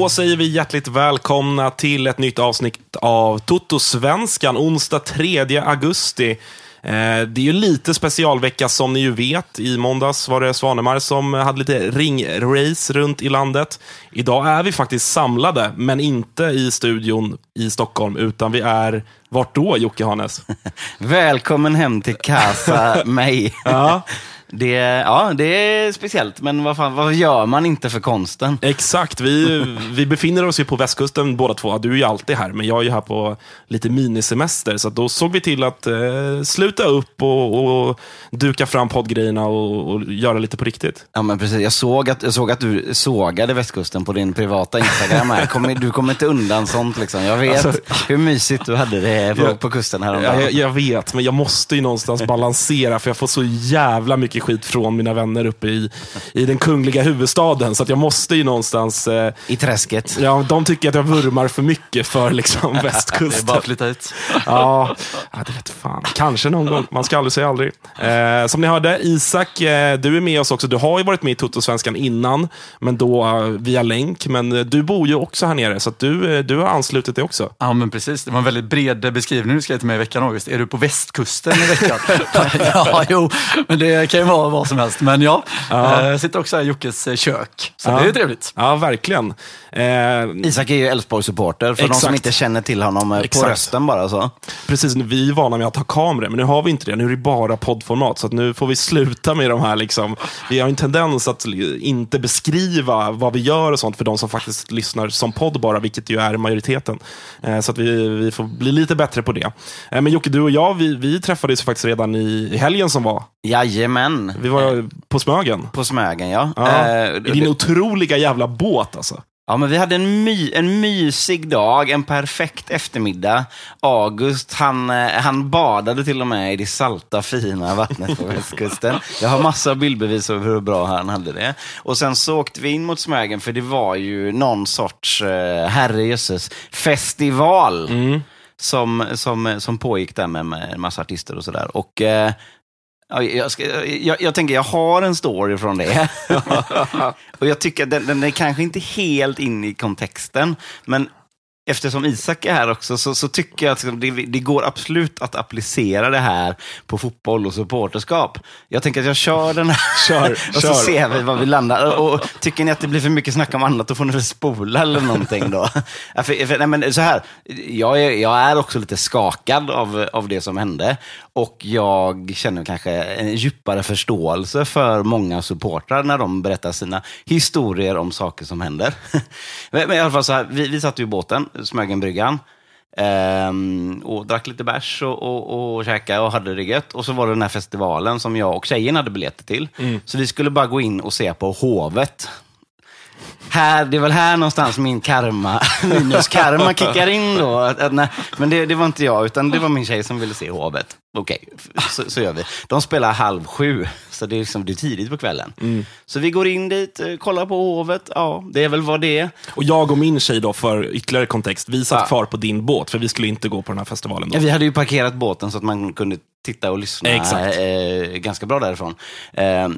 Då säger vi hjärtligt välkomna till ett nytt avsnitt av Toto-svenskan, onsdag 3 augusti. Eh, Det är ju lite specialvecka som ni ju vet. I måndags var det Svanemar som hade lite ringrace runt i landet. Idag är vi faktiskt samlade, men inte i studion i Stockholm, utan vi är, vart då Jocke Hanes? Välkommen hem till Casa mig. Ja. Det, ja, det är speciellt, men vad, fan, vad gör man inte för konsten? Exakt, vi, vi befinner oss ju på västkusten båda två. Du är ju alltid här, men jag är ju här på lite minisemester. Så då såg vi till att eh, sluta upp och, och duka fram poddgrejerna och, och göra lite på riktigt. Ja, men precis. Jag såg att, jag såg att du sågade västkusten på din privata Instagram. Här. Du kommer inte undan sånt. Liksom. Jag vet Alltså- hur mysigt du hade det på, Ja. på kusten häromdagen. jag, jag vet, men jag måste ju någonstans balansera, för jag får så jävla mycket skit från mina vänner uppe i, i den kungliga huvudstaden. Så att jag måste ju någonstans... Eh, I träsket. ja, de tycker att jag vurmar för mycket för liksom, västkusten. Det är bara att flytta ut. Ja, ja, det vet fan. Kanske någon gång. Man ska aldrig säga aldrig. Eh, som ni hörde, Isak, eh, du är med oss också. Du har ju varit med i Toto-svenskan innan, men då eh, via länk. Men eh, du bor ju också här nere, så att du, eh, du har anslutit dig också. Ja, men precis. Det var en väldigt bred beskrivning du skrev till mig i veckan, August. Är du på västkusten i veckan? ja, jo, men det kan ju vara vad som helst. Men ja, Ja. Eh, jag sitter också här i Jockes eh, kök. Så Ja. det är ju trevligt. Ja, verkligen. Eh, Isak är ju Elfsborg-supporter, för de Exakt. som inte känner till honom eh, på Exakt. rösten bara. så. Precis, vi är vana med att ha kameror, men nu har vi inte det. Nu är det bara poddformat, så att nu får vi sluta med de här. Liksom. Vi har en tendens att inte beskriva vad vi gör och sånt för de som faktiskt lyssnar som podd bara, vilket ju är majoriteten. Eh, Så att vi, vi får bli lite bättre på det. Eh, Men Jocke, du och jag, vi, vi träffades faktiskt redan i, i helgen som var. Jajamän. Vi var på Smögen. På Smögen, ja. Ja, Eh, I din otroliga jävla båt alltså. Ja, men vi hade en, my, en mysig dag, en perfekt eftermiddag. August, han, eh, han badade till och med i det salta, fina vattnet på västkusten. Jag har massa bildbevis över hur bra han hade det. Och sen så åkte vi in mot Smögen, för det var ju någon sorts, eh, herrejösses, festival. Som, som, som pågick där med, med en massa artister och sådär. Och eh, jag, ska, jag, jag tänker, jag har en story från det. och jag tycker att den, den är kanske inte helt in i kontexten, men eftersom Isak är här också, så, så tycker jag att det, det går absolut att applicera det här på fotboll och supporterskap. Jag tänker att jag kör den här Kör, och så kör. ser vi var vi landar. Och, och tycker ni att det blir för mycket snack om annat, då får ni väl spola eller någonting då. För, för, nej, men så här, jag är, jag är också lite skakad av, av det som hände. Och jag känner kanske en djupare förståelse för många supportrar när de berättar sina historier om saker som händer. men, i alla fall så här, vi, vi satt ju i båten, Smögenbryggan. Ehm, och drack lite bärs och, och, och käkade och hade det gött. Och så var det den här festivalen som jag och tjejen hade biljetter till. Så vi skulle bara gå in och se på Hovet. Här, det är väl här någonstans min karma, minus karma kickar in då. Att, att, nej, men det, det var inte jag, utan det var min tjej som ville se Hovet. Okej, så, så gör vi. De spelar halv sju, så det är, liksom, det är tidigt på kvällen. Så vi går in dit, eh, kollar på Hovet. Ja, det är väl vad det är. Och jag och min tjej då, för ytterligare kontext, vi satt Ja. kvar på din båt, för vi skulle inte gå på den här festivalen. Då. Ja, vi hade ju parkerat båten så att man kunde titta och lyssna eh, ganska bra därifrån. Eh,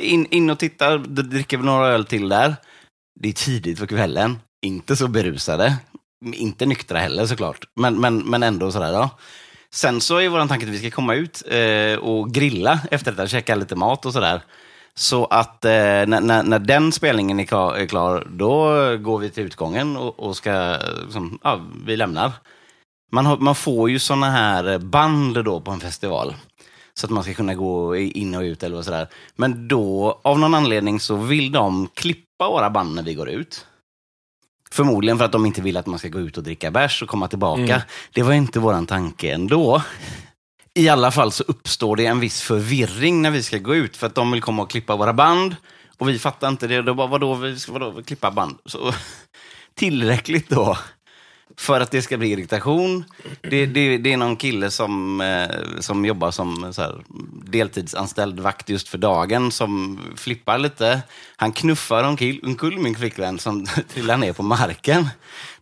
in, in och tittar, dricker vi några öl till där. Det är tidigt på kvällen, inte så berusade. Inte nyktra heller såklart, men, men, men ändå sådär. Då. Sen så är vår tanke att vi ska komma ut eh, och grilla efter detta, käka lite mat och sådär. Så att eh, när, när, när den spelningen är klar, är klar, då går vi till utgången och, och ska, liksom, ja, vi lämnar. Man, har, man får ju sådana här band då på en festival. Så att man ska kunna gå in och ut eller sådär. Men då, av någon anledning, så vill de klippa våra band när vi går ut. Förmodligen för att de inte vill att man ska gå ut och dricka bärs och komma tillbaka. Det var inte våran tanke ändå. I alla fall så uppstår det en viss förvirring när vi ska gå ut, för att de vill komma och klippa våra band. Och vi fattar inte det. Då bara, vadå, vi ska vadå, klippa band? Så, tillräckligt då för att det ska bli irritation. Det, det, det är någon kille som, eh, som jobbar som så här, deltidsanställd vakt just för dagen som flippar lite. Han knuffar omkull, omkull min flickvän som trillar ner på marken.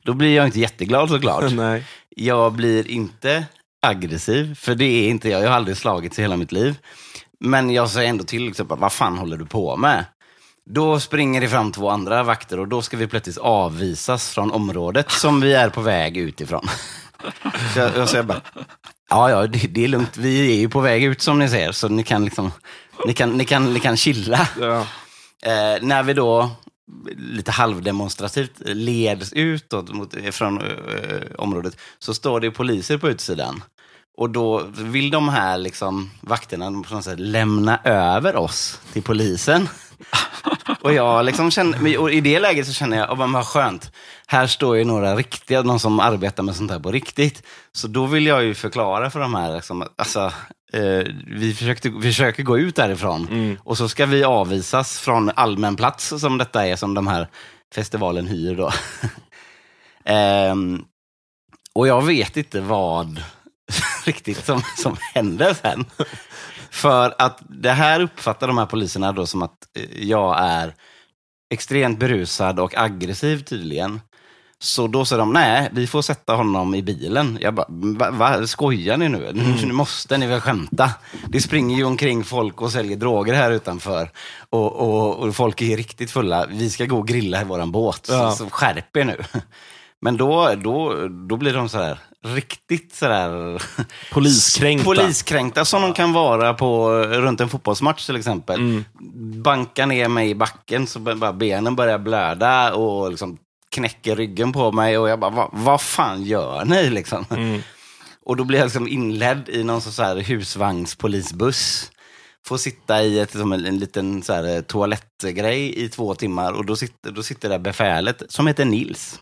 Då blir jag inte jätteglad såklart. Nej. Jag blir inte aggressiv, för det är inte jag. Jag har aldrig slagits i hela mitt liv. Men jag säger ändå till, liksom, vad fan håller du på med? Då springer det fram två andra vakter och då ska vi plötsligt avvisas från området som vi är på väg utifrån. Så jag, jag säger bara, ja, ja, det, det är lugnt. Vi är ju på väg ut som ni ser, så ni kan liksom, ni kan, ni kan, ni kan chilla. Ja. Eh, när vi då lite halvdemonstrativt leds mot, från eh, området så står det poliser på utsidan. Och då vill de här liksom, vakterna på något sätt lämna över oss till polisen. Och, jag liksom känner, och i det läget så känner jag, oh, vad skönt. Här står ju några riktiga, någon som arbetar med sånt här på riktigt. Så då vill jag ju förklara för de här, liksom, alltså, eh, vi, försökte, försöker gå ut därifrån. Och så ska vi avvisas från allmän plats som detta är, som de här festivalen hyr då. Ehm, och jag vet inte vad riktigt som, som händer sen. För att det här uppfattar de här poliserna då som att eh, jag är extremt berusad och aggressiv tydligen. Så då sa de, nej, vi får sätta honom i bilen. Jag bara, va, va, skojar ni nu? Nu, nu måste ni väl skämta? Det springer ju omkring folk och säljer droger här utanför. Och, och, och folk är riktigt fulla. Vi ska gå och grilla i våran båt. Ja. Så, så skärp er nu. Men då, då, då blir de så här riktigt så där Poliskränkta. Poliskränkta som de kan vara på, runt en fotbollsmatch till exempel. Bankar ner mig i backen så bara benen börjar blöda och liksom knäcker ryggen på mig. Och jag bara, vad, vad fan gör ni liksom? Och då blir jag liksom inledd i någon sån så här husvagnspolisbuss. Får sitta i ett, en, en liten så här, toalettgrej i två timmar och då sitter, då sitter där befälet som heter Nils.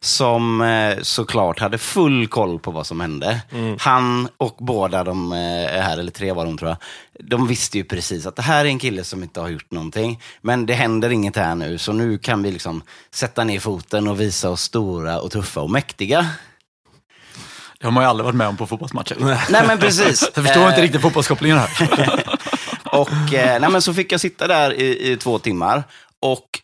Som eh, såklart hade full koll på vad som hände. Han och båda de eh, här, eller tre var de tror jag, de visste ju precis att det här är en kille som inte har gjort någonting. Men det händer inget här nu, så nu kan vi liksom sätta ner foten och visa oss stora och tuffa och mäktiga. Det har man ju aldrig varit med om på fotbollsmatcher. Nej men precis. Jag förstår inte Eh, riktigt fotbollskopplingen här. Och eh, nej, men så fick jag sitta där i, i två timmar. Och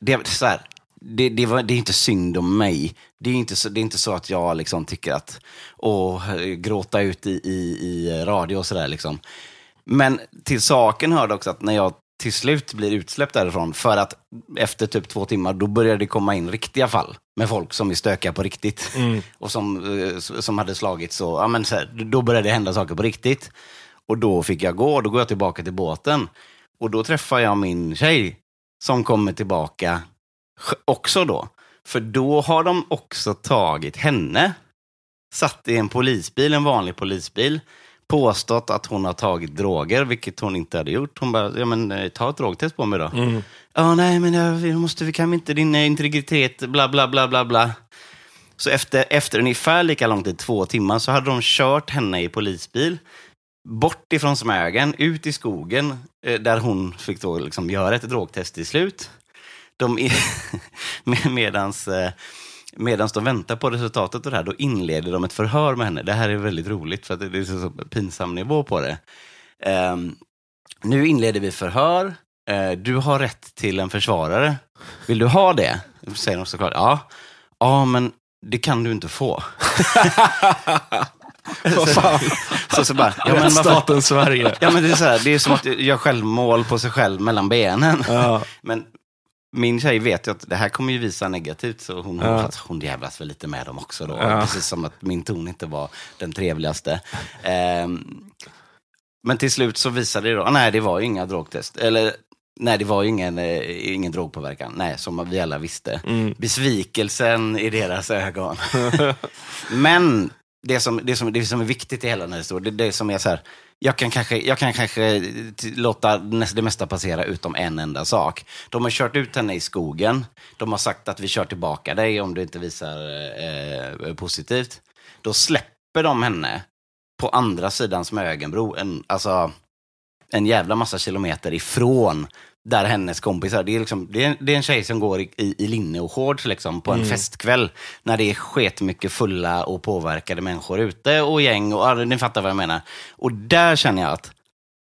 det, så här, det, det, var, det är inte synd om mig. Det är inte så, det är inte så att jag liksom tycker att, åh, gråta ut i, i, i radio och sådär. Liksom. Men till saken hörde också att när jag till slut blir utsläppt därifrån. För att efter typ två timmar, då började det komma in riktiga fall. Med folk som är stökiga på riktigt. Och som, eh, som hade slagits så, ja men så här, då började det hända saker på riktigt. Och då fick jag gå, då går jag tillbaka till båten. Och då träffar jag min tjej som kommer tillbaka också då. För då har de också tagit henne, satt i en polisbil, en vanlig polisbil, påstått att hon har tagit droger, vilket hon inte hade gjort. Hon bara, ja men eh, ta ett drogtest på mig då. Ja, nej men jag, måste, vi kan inte, din eh, integritet, bla bla bla bla bla. Så efter, efter ungefär lika lång tid, två timmar, så hade de kört henne i polisbil bort ifrån Smögen, ut i skogen, eh, där hon fick då liksom göra ett drogtest till slut. De, med- medans, eh, medans de väntar på resultatet av det här, då inleder de ett förhör med henne. Det här är väldigt roligt, för det är så, så pinsam nivå på det. Ehm, nu inleder vi förhör. Eh, du har rätt till en försvarare. Vill du ha det? Säger de såklart. Ja. Ja, men det kan du inte få. Fan? Så, så bara, ja, men Rättsstaten Sverige. Ja, men det är, så här, det är som att göra självmål på sig själv mellan benen. Ja. Men min tjej vet ju att det här kommer ju visa negativt, så hon, Ja. hon jävlas väl lite med dem också. Då. Ja. Precis som att min ton inte var den trevligaste. Ehm, men till slut så visade det då, ah, nej det var ju inga drogtest. Eller nej, det var ju ingen, eh, ingen drogpåverkan. Nej, som vi alla visste. Mm. Besvikelsen i deras ögon. Men det som, det, som, det som är viktigt i hela den här historien, det, det som är så här, jag kan kanske, jag kan kanske eh, låta det mesta passera utom en enda sak. De har kört ut henne i skogen. De har sagt att vi kör tillbaka dig om du inte visar eh, eh positivt. Då släpper de henne på andra sidan Smögenbro, en, alltså en jävla massa kilometer ifrån där hennes kompisar, det är, liksom, det är, det är en tjej som går i, i, i linne och shorts liksom, på en festkväll när det är sketmycket fulla och påverkade människor ute och gäng och ja, ni fattar vad jag menar. Och där känner jag att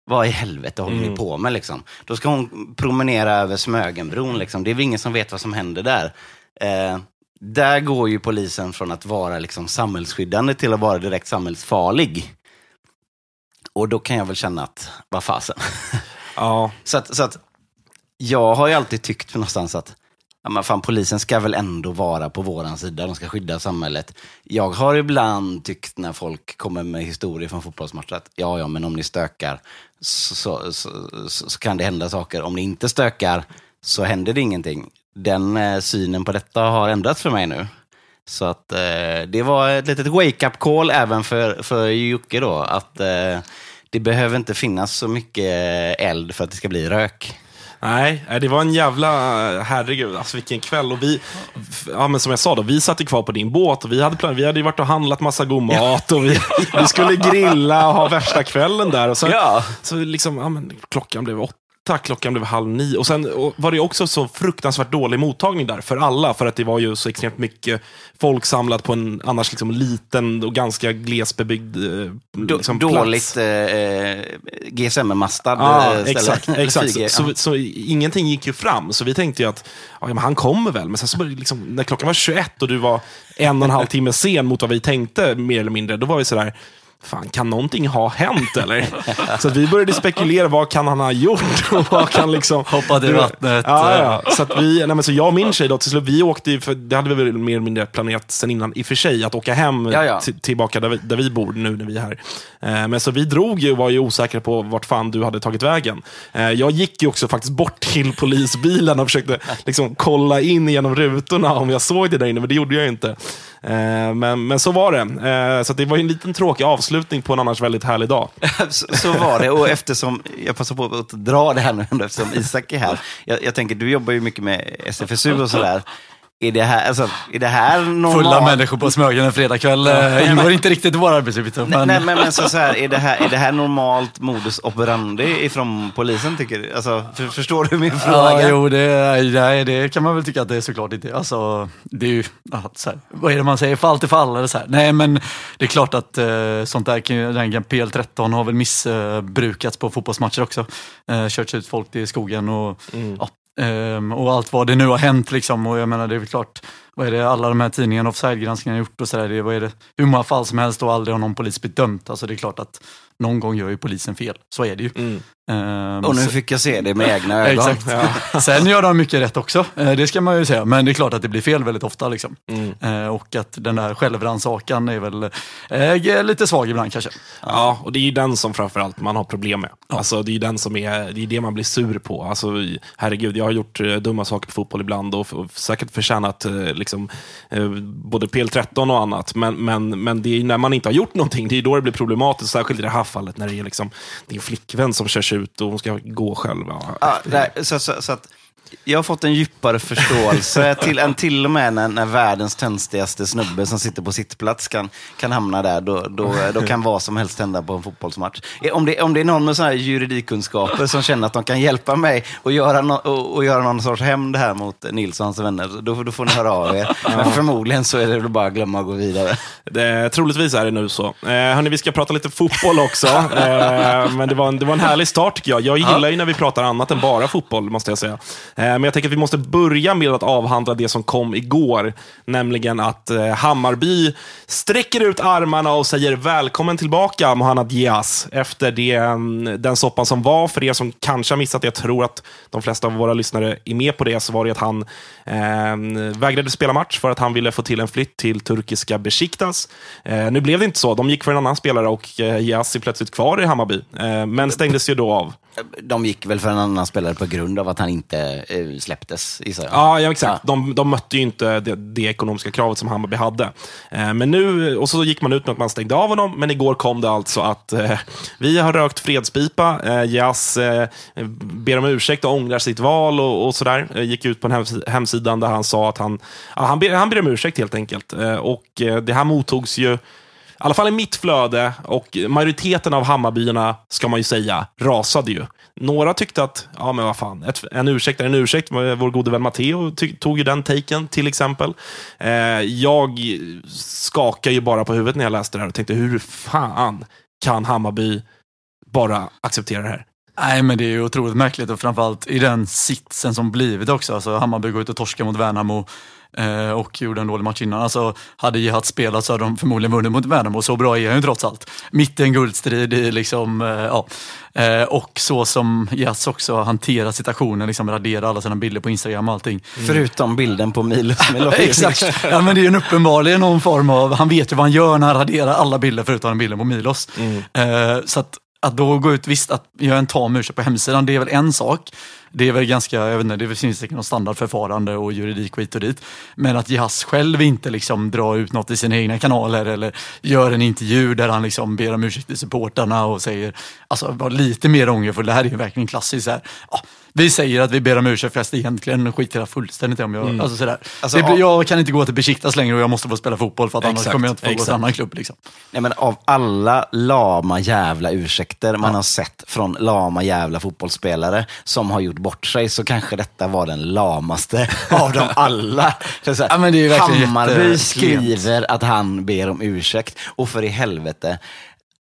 vad i helvete håller ni på med? Liksom? Då ska hon promenera över Smögenbron. Liksom. Det är väl ingen som vet vad som händer där. Eh, där går ju polisen från att vara liksom samhällsskyddande till att vara direkt samhällsfarlig. Och då kan jag väl känna att, vad fasen. Ja. så, att, så att jag har ju alltid tyckt någonstans att ja, men fan, polisen ska väl ändå vara på våran sida, de ska skydda samhället. Jag har ibland tyckt när folk kommer med historier från fotbollsmatcher att ja, ja, men om ni stökar så, så, så, så, så kan det hända saker. Om ni inte stökar så händer det ingenting. Den eh, synen på detta har ändrats för mig nu. Så att eh, det var ett litet wake-up call även för, för Jocke då, att eh, det behöver inte finnas så mycket eld för att det ska bli rök. Nej, det var en jävla, herregud, alltså vilken kväll. Och vi, ja, men som jag sa, då, vi satt kvar på din båt och vi hade, plan, vi hade varit och handlat massa god mat och vi, vi skulle grilla och ha värsta kvällen där. Och så, Ja. så liksom, ja, men, klockan blev åtta, klockan blev halv nio. Och sen och var det också så fruktansvärt dålig mottagning där för alla, för att det var ju så extremt mycket folk samlat på en annars liksom liten och ganska glesbebyggd eh, liksom, dåligt plats. eh, GSM-mastad Ja, eh, ställe. exakt. exakt. Så, 4G, så, så ingenting gick ju fram, så vi tänkte ju att ja, men han kommer väl. Men sen så började det liksom, när klockan var 21 och du var en och en halv timme sen mot vad vi tänkte, mer eller mindre, då var vi sådär, fan kan någonting ha hänt eller? så att vi började spekulera, vad kan han ha gjort? Och vad kan liksom... Hoppat i vattnet. Ja, ja. Så, att vi, nej, men så jag och min tjej då, till slut, vi åkte ju, för det hade vi väl mer eller mindre planerat sen innan, i och för sig, att åka hem Ja, ja. till- tillbaka där vi, där vi bor nu när vi är här. Eh, men så vi drog ju och var ju osäkra på vart fan du hade tagit vägen. Eh, jag gick ju också faktiskt bort till polisbilen och försökte liksom kolla in genom rutorna om jag såg det där inne, men det gjorde jag ju inte. Eh, men, men så var det. Eh, så det var ju en liten tråkig avslutning på en annars väldigt härlig dag. så, så var det. Och eftersom, jag passar på att dra det här nu eftersom Isak är här. Jag, jag tänker, du jobbar ju mycket med SFSU och sådär. Är det här, alltså, är det här normalt? Fulla människor på Smögen en fredagkväll eh, ingår inte riktigt i våra arbetsuppgifter. Nej, Men, nej, men, men så, så här, är, det här, är det här normalt modus operandi ifrån polisen, tycker du? Alltså, för, förstår du min fråga? Ja, jo, det, nej, det kan man väl tycka att det är såklart inte. Alltså, det är ju, ja, så här, vad är det man säger, fall till fall eller så här. Nej, men det är klart att eh, sånt där, den PL13 har väl missbrukats på fotbollsmatcher också. Eh, körts ut folk i skogen och, ja, ehm, Ehm, och allt vad det nu har hänt liksom. Och jag menar, det är väl klart, vad är det, alla de här tidningarna, offside-granskningarna har gjort och sådär, det, vad är det, hur många fall som helst och aldrig har någon polis blivit dömt. Alltså det är klart att någon gång gör ju polisen fel, så är det ju. Mm. Ehm, Och nu så- fick jag se det med egna ögon. Exakt. Sen gör de mycket rätt också, eh, det ska man ju säga. Men det är klart att det blir fel väldigt ofta. Liksom. Mm. Eh, Och att den där självrannsakan är väl eh, lite svag ibland kanske. Ja, och det är ju den som framförallt man har problem med. Alltså, det är ju den som är, det är det man blir sur på. Alltså, herregud, jag har gjort dumma saker på fotboll ibland och, och säkert förtjänat eh, liksom, eh, både PL13 och annat. Men, men, men det är när man inte har gjort någonting, det är då det blir problematiskt. Särskilt i det här fallet när det är liksom, din flickvän som körs ut och hon ska gå själv. Ja, Ja, nej, så, så, så att jag har fått en djupare förståelse till, än till och med när, när världens tönstigaste snubbe som sitter på sittplats kan, kan hamna där. Då, då, då kan vad som helst hända på en fotbollsmatch. Eh, Om det, om det är någon med såna här juridikkunskaper som känner att de kan hjälpa mig och göra, no, och, och göra någon sorts hämnd här mot Nils och hans vänner, då, då får ni höra av er. Men förmodligen så är det bara att glömma att gå vidare. Det, troligtvis är det nu så. Eh, hörni, vi ska prata lite fotboll också. Eh, men det var, en, det var en härlig start tycker jag. Jag gillar ju när vi pratar annat än bara fotboll, måste jag säga. Eh, men jag tänker att vi måste börja med att avhandla det som kom igår. Nämligen att eh, Hammarby sträcker ut armarna och säger välkommen tillbaka, Mohanad Diaz. Efter det, mm, den soppan som var. För er som kanske har missat det, jag tror att de flesta av våra lyssnare är med på det, så var det att han eh, vägrade spela match för att han ville få till en flytt till turkiska Besiktas. Eh, nu blev det inte så. De gick för en annan spelare och eh, Diaz är plötsligt kvar i Hammarby. Eh, men stängdes ju då av. De gick väl för en annan spelare på grund av att han inte eh, släpptes, gissar jag. Ja, ja exakt. De, de mötte ju inte det, det ekonomiska kravet som Hammarby hade. Eh, men nu, och så gick man ut med att man stängde av honom, men igår kom det alltså att eh, vi har rökt fredspipa. Eh, Jas eh, ber om ursäkt och ångrar sitt val och, och sådär. Eh, gick ut på en hems hemsidan där han sa att han, ja, han, ber, han ber om ursäkt helt enkelt. Eh, och det här mottogs ju i alla fall i mitt flöde och majoriteten av Hammarbyarna, ska man ju säga, rasade ju. Några tyckte att, ja men vad fan, ett, en ursäkt är en ursäkt. Vår gode vän Matteo tog ju den taken till exempel. Eh, jag skakade ju bara på huvudet när jag läste det här och tänkte, hur fan kan Hammarby bara acceptera det här? Nej, men det är ju otroligt märkligt och framförallt i den sitsen som blivit också. Alltså, Hammarby går ut och torskar mot Värnamo eh, och gjorde en dålig match innan. Alltså, hade Jihat spelat så hade de förmodligen vunnit mot Värnamo. Så bra är han ju trots allt. Mitt i en guldstrid i liksom, eh, ja. Eh, och så som Jihat också hanterar situationen, liksom raderar alla sina bilder på Instagram och allting. Förutom bilden på Milos Milosevic. Exakt. Ja, men det är en uppenbarligen någon form av, han vet ju vad han gör när han raderar alla bilder förutom bilden på Milos. Eh, så att, att då gå ut, visst att göra en tam ursäkt på hemsidan, det är väl en sak. Det är väl ganska, jag vet inte, det finns säkert något standardförfarande och juridik och hit och dit. Men att Jihas själv inte liksom drar ut något i sina egna kanaler eller gör en intervju där han liksom ber om ursäkt till supportarna och säger, alltså var lite mer ångerfull, det här är ju verkligen klassiskt. Så här. Ja, vi säger att vi ber om ursäkt fast egentligen skiter jag fullständigt om jag, alltså sådär. Alltså, det, ja. jag kan inte gå till Besiktas längre och jag måste få spela fotboll för att annars Exakt, kommer jag inte få gå till exakt. annan klubb. Liksom. Nej, men av alla lama jävla ursäkter man har sett från lama jävla fotbollsspelare som har gjort bort sig så kanske detta var den lamaste av dem alla. Så här, Ja, men det är Hammarby skriver att han ber om ursäkt och för i helvete,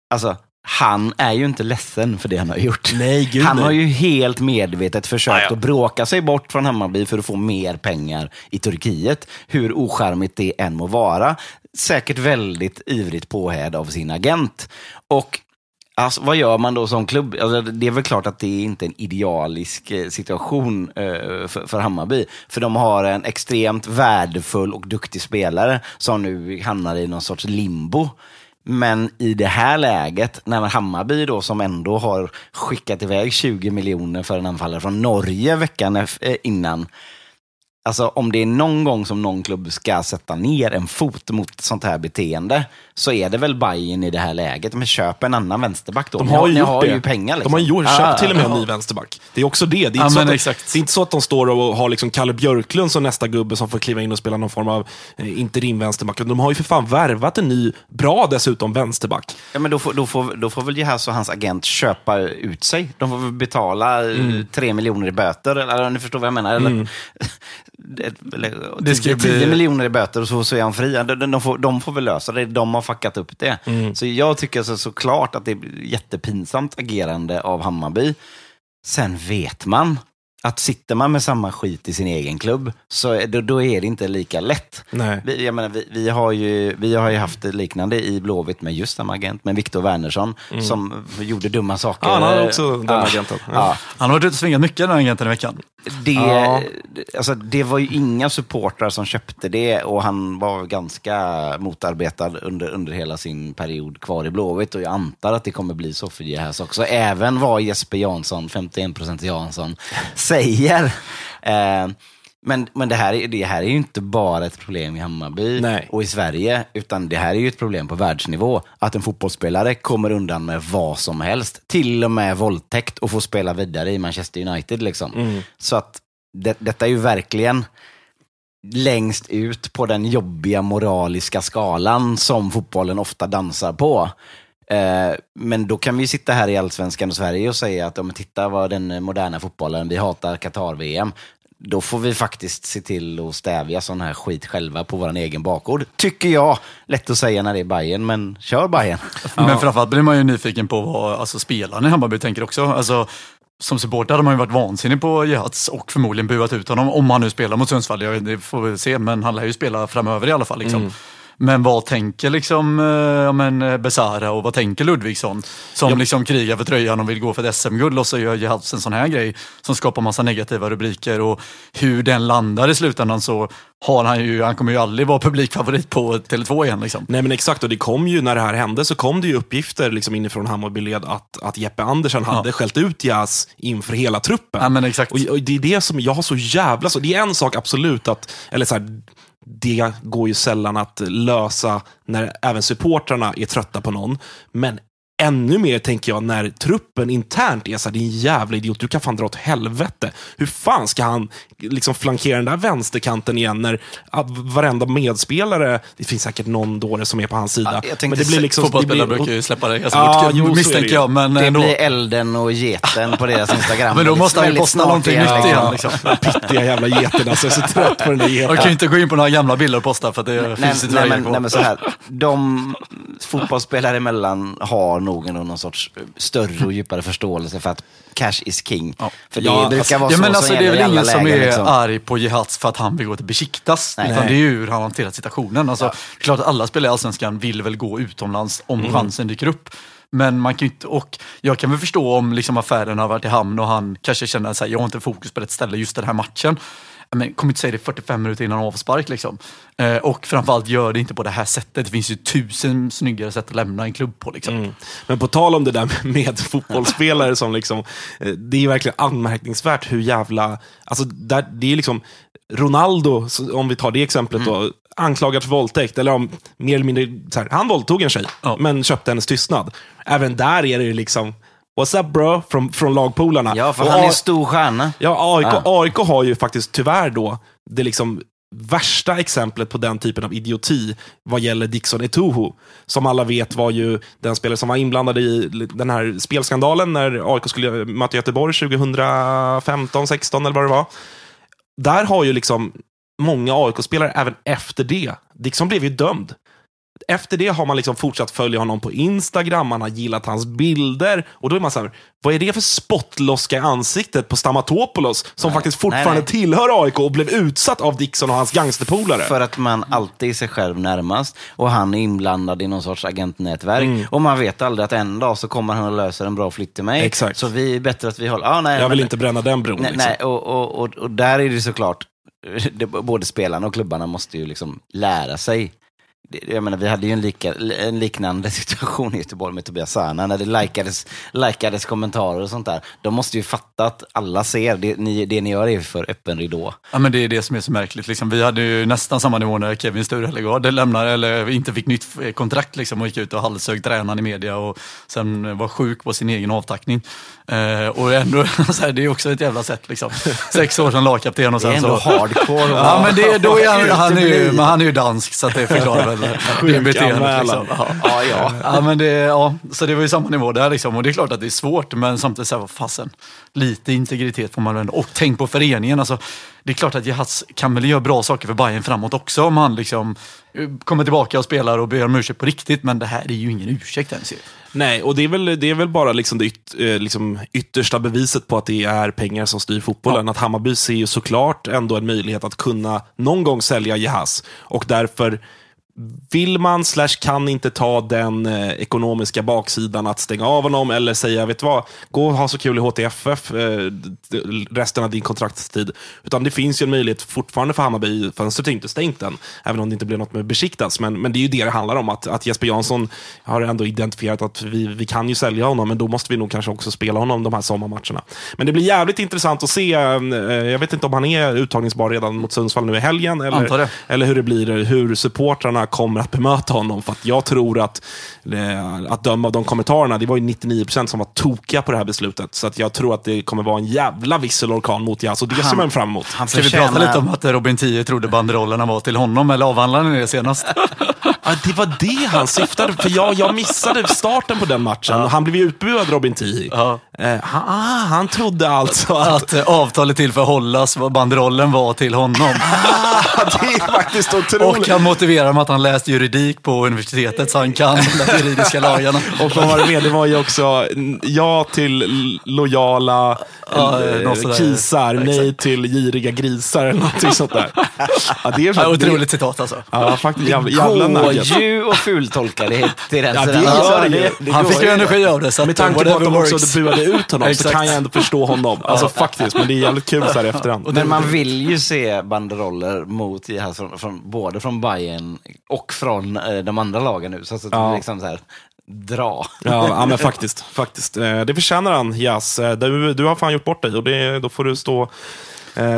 alltså han är ju inte ledsen för det han har gjort. Nej, gud, han nej. har ju helt medvetet försökt att bråka sig bort från Hammarby för att få mer pengar i Turkiet. Hur ocharmigt det än må vara. Säkert väldigt ivrigt påhäd av sin agent. Och Alltså, vad gör man då som klubb? Alltså, det är väl klart att det är inte en idealisk eh, situation eh, för, för Hammarby. För de har en extremt värdefull och duktig spelare som nu hamnar i någon sorts limbo. Men i det här läget, när Hammarby då som ändå har skickat iväg 20 miljoner för en anfallare från Norge veckan eh, innan. Alltså om det är någon gång som någon klubb ska sätta ner en fot mot sånt här beteende så är det väl Bayern i det här läget. Men köp en annan vänsterback då. De har ju ni gjort har det. ju pengar. Liksom. De har ju gjort, Ah, köpt till och med en ny vänsterback. Det är också det. Det är, så men att de, exakt. det är inte så att de står och har liksom Kalle Björklund som nästa gubbe som får kliva in och spela någon form av eh, interim-vänsterback. De har ju för fan värvat en ny, bra dessutom, vänsterback. Ja, men då, får, då, får, då får väl Jehas och hans agent köpa ut sig. De får väl betala mm. tre miljoner i böter. Eller ni förstår vad jag menar? Eller, eller, Det ska tio, ju bli- tio miljoner i böter och så, så är han fri. De, de, får, de får väl lösa det. De har fuckat upp det. Så jag tycker så, såklart att det är jättepinsamt agerande av Hammarby. Sen vet man att sitter man med samma skit i sin egen klubb, så är, då, då är det inte lika lätt. Nej. Vi, jag menar, vi, vi, har ju, vi har ju haft det liknande i Blåvitt med just samma agent, med Viktor Wernersson, som gjorde dumma saker. Ja, han har också den Ja. agenten. Ja. Ja. Han har varit ute och svingat mycket den här agenten i veckan. Det, Ja. alltså, det var ju inga supportrar som köpte det och han var ganska motarbetad under, under hela sin period kvar i Blåvitt och jag antar att det kommer bli så för Jehas också. Även vad Jesper Jansson, 51% Jansson, säger. Eh, men men det, här, är- det här är ju inte bara ett problem i Hammarby Nej. och i Sverige, utan det här är ju ett problem på världsnivå. Att en fotbollsspelare kommer undan med vad som helst, till och med våldtäkt och får spela vidare i Manchester United. Liksom. Så att det, detta är ju verkligen längst ut på den jobbiga moraliska skalan som fotbollen ofta dansar på. Eh, men då kan vi sitta här i Allsvenskan och Sverige och säga att om titta vad den moderna fotbollen, vi hatar Qatar-VM. Då får vi faktiskt se till att stävja sån här skit själva på vår egen bakgård. Tycker jag. Lätt att säga när det är Bayern, men kör Bayern. Men framförallt blir man ju nyfiken på vad alltså, spelarna i Hammarby tänker också. Alltså, som supporter hade man ju varit vansinnig på Jehats och förmodligen buat ut honom om han nu spelar mot Sundsvall. Det får vi se, men han lär ju spela framöver i alla fall. Liksom. Men vad tänker liksom, eh, ja, men, eh, Besara och vad tänker Ludvigsson? Som liksom krigar för tröjan och vill gå för ett SM-guld och så gör Jehats en sån här grej som skapar massa negativa rubriker och hur den landar i slutändan så har han ju, han kommer ju aldrig vara publikfavorit på Tele2 igen. Liksom. Nej men exakt, och det kom ju när det här hände så kom det ju uppgifter liksom inifrån Hammarbyled att, att Jeppe Andersen hade skällt ut Jas inför hela truppen. Ja, men exakt. Och, och det är det som jag har så jävla... Så, det är en sak absolut att, eller så här, det går ju sällan att lösa när även supportrarna är trötta på någon. Men ännu mer tänker jag när truppen internt är så här, din jävla idiot, du kan fan dra åt helvete. Hur fan ska han liksom flankera den där vänsterkanten igen när varenda medspelare, det finns säkert någon dåre som är på hans sida. Ja, men det blir liksom... Fotbollsspelare det blir- brukar ju släppa det ganska Ja, fort, jo, misstänker jag. Men, Det ändå. blir elden och geten på deras Instagram. men då måste han ju posta någonting igen, nytt igen. liksom. Liksom. Pittiga jävla geten, alltså jag är så trött på den där Jag kan ju geten. inte gå in på några gamla bilder och posta för att det Nej, finns inte nej, men, nej, men så här. De fotbollsspelare emellan har nog ändå någon sorts större och djupare förståelse för att cash is king. För det Ja, brukar vara ja, så men som alltså, det är väl ingen som lägen, är liksom. arg på Jehats för att han vill gå till Besiktas. Nej. Utan det är ju hur han hanterat situationen. Alltså, Klart att alla spelare i Allsvenskan vill väl gå utomlands om Mm. chansen dyker upp. Men man kan inte, och jag kan väl förstå om liksom affären har varit i hamn och han kanske känner att jag har inte fokus på rätt ställe just den här matchen. Men kom inte säga det 45 minuter innan avspark. Liksom. Eh, och framförallt gör det inte på det här sättet. Det finns ju tusen snyggare sätt att lämna en klubb på. Liksom. Mm. Men på tal om det där med fotbollsspelare som liksom, eh, det är verkligen anmärkningsvärt hur jävla, alltså där, det är liksom Ronaldo, om vi tar det exemplet då, anklagad för våldtäkt, eller om mer eller mindre, här, han våldtog en tjej, Ja. men köpte hennes tystnad. Även där är det ju liksom, what's up bro, från, från lagpolarna. Ja, för Och han är en stor stjärna. Ja, AIK, Ja. AIK har ju faktiskt tyvärr då det liksom värsta exemplet på den typen av idioti vad gäller Dixon Etuhu. Som alla vet var ju den spelare som var inblandad i den här spelskandalen när AIK skulle möta Göteborg 2015, 16 eller vad det var. Där har ju liksom många AIK-spelare även efter det, Dixon blev ju dömd. Efter det har man liksom fortsatt följa honom på Instagram, man har gillat hans bilder. Och då är man så här, vad är det för spottloska i ansiktet på Stamatopoulos som Nej, faktiskt fortfarande nej, nej. tillhör AIK och blev utsatt av Dixon och hans gangsterpolare? För att man alltid är sig själv närmast och han är inblandad i någon sorts agentnätverk. Mm. Och man vet aldrig att en dag så kommer han och löser en bra flytt till mig. Exakt. Så vi är bättre att vi håller... Ah, nej, Jag vill men- inte bränna den bron. Nej, liksom. nej och, och, och, och där är det såklart, både spelarna och klubbarna måste ju liksom lära sig. Jag menar, vi hade ju en, lika, en liknande situation i Göteborg med Tobias Särna, när det likades, likades kommentarer och sånt där. De måste ju fatta att alla ser, det ni, det ni gör är för öppen ridå. Ja, men det är det som är så märkligt. Liksom. Vi hade ju nästan samma nivå när Kevin Sturehällegård lämnade, eller inte fick nytt kontrakt liksom, och gick ut och halshög tränaren i media och sen var sjuk på sin egen avtackning. Eh, och ändå, så här, det är också ett jävla sätt. Liksom. Sex år som lagkapten och Det är sen ändå så... hardcore. Ja, men det, då är han, han, är ju, men han är ju dansk så det förklarar väl det beteendet. Liksom. Ja. Ja, ja. Ja, men det, ja, så det var ju samma nivå där liksom. Och det är klart att det är svårt, men samtidigt så här, vad fasen. Lite integritet får man väl ändå. Och tänk på föreningen. Alltså, det är klart att Jahas kan väl göra bra saker för Bayern framåt också om han liksom eh, kommer tillbaka och spelar och ber om ursäkt på riktigt. Men det här är ju ingen ursäkt ens. ju. Nej, och det är väl, det är väl bara liksom det yt, eh, liksom yttersta beviset på att det är pengar som styr fotbollen. Att Hammarby ser ju såklart ändå en möjlighet att kunna någon gång sälja Jehas. Och därför vill man slash kan inte ta den eh, ekonomiska baksidan att stänga av honom eller säga, vet du vad, gå och ha så kul i HTFF eh, resten av din kontraktstid. Utan det finns ju en möjlighet fortfarande för Hammarby, fönstret är inte stängt än, även om det inte blev något med besiktas. Men, men det är ju det det handlar om, att, att Jesper Jansson har ändå identifierat att vi, vi kan ju sälja honom, men då måste vi nog kanske också spela honom de här sommarmatcherna. Men det blir jävligt intressant att se, eh, jag vet inte om han är uttagningsbar redan mot Sundsvall nu i helgen, eller, eller hur det blir, hur supportrarna kommer att bemöta honom. För att jag tror att, eh, att döma av de kommentarerna, det var ju 99% som var tokiga på det här beslutet. Så att jag tror att det kommer vara en jävla visselorkan mot Jas och det ser man fram emot. Han Ska vi prata lite om att Robin 10 trodde banderollerna var till honom, eller avhandlade ni det senast? Ja, det var det han syftade För jag, jag missade starten på den matchen. Och Han blev ju utbuad, Robin Tii. Ja. Eh, han, ah, han trodde alltså att... Att eh, avtalet till för att hållas, vad banderollen var till honom. Ah, det är faktiskt otroligt. Och han motiverar med att han läst juridik på universitetet så han kan de juridiska lagarna. Och vad var det med? Det var ju också ja till lojala Ja, eh, kisar, nej till giriga grisar eller någonting sånt där. Ja, det är Ja, faktiskt... otroligt citat alltså. Ja, faktiskt jävla, jävla nugget. ju och fultolka det till den Ja, det gör det. Han fick ju energi av det. Så Med tanke på att de också buade ut honom så kan jag ändå förstå honom. Alltså faktiskt, men det är jävligt kul så här i efterhand. Men man vill ju se banderoller mot Jihad från, från, både från Bayern och från eh, de andra lagen nu. Så att det Ja. liksom så här, dra. Ja, ja, men faktiskt. faktiskt. Eh, Det förtjänar han, Jas. Eh, Du, du har fan gjort bort dig och det, då får du stå,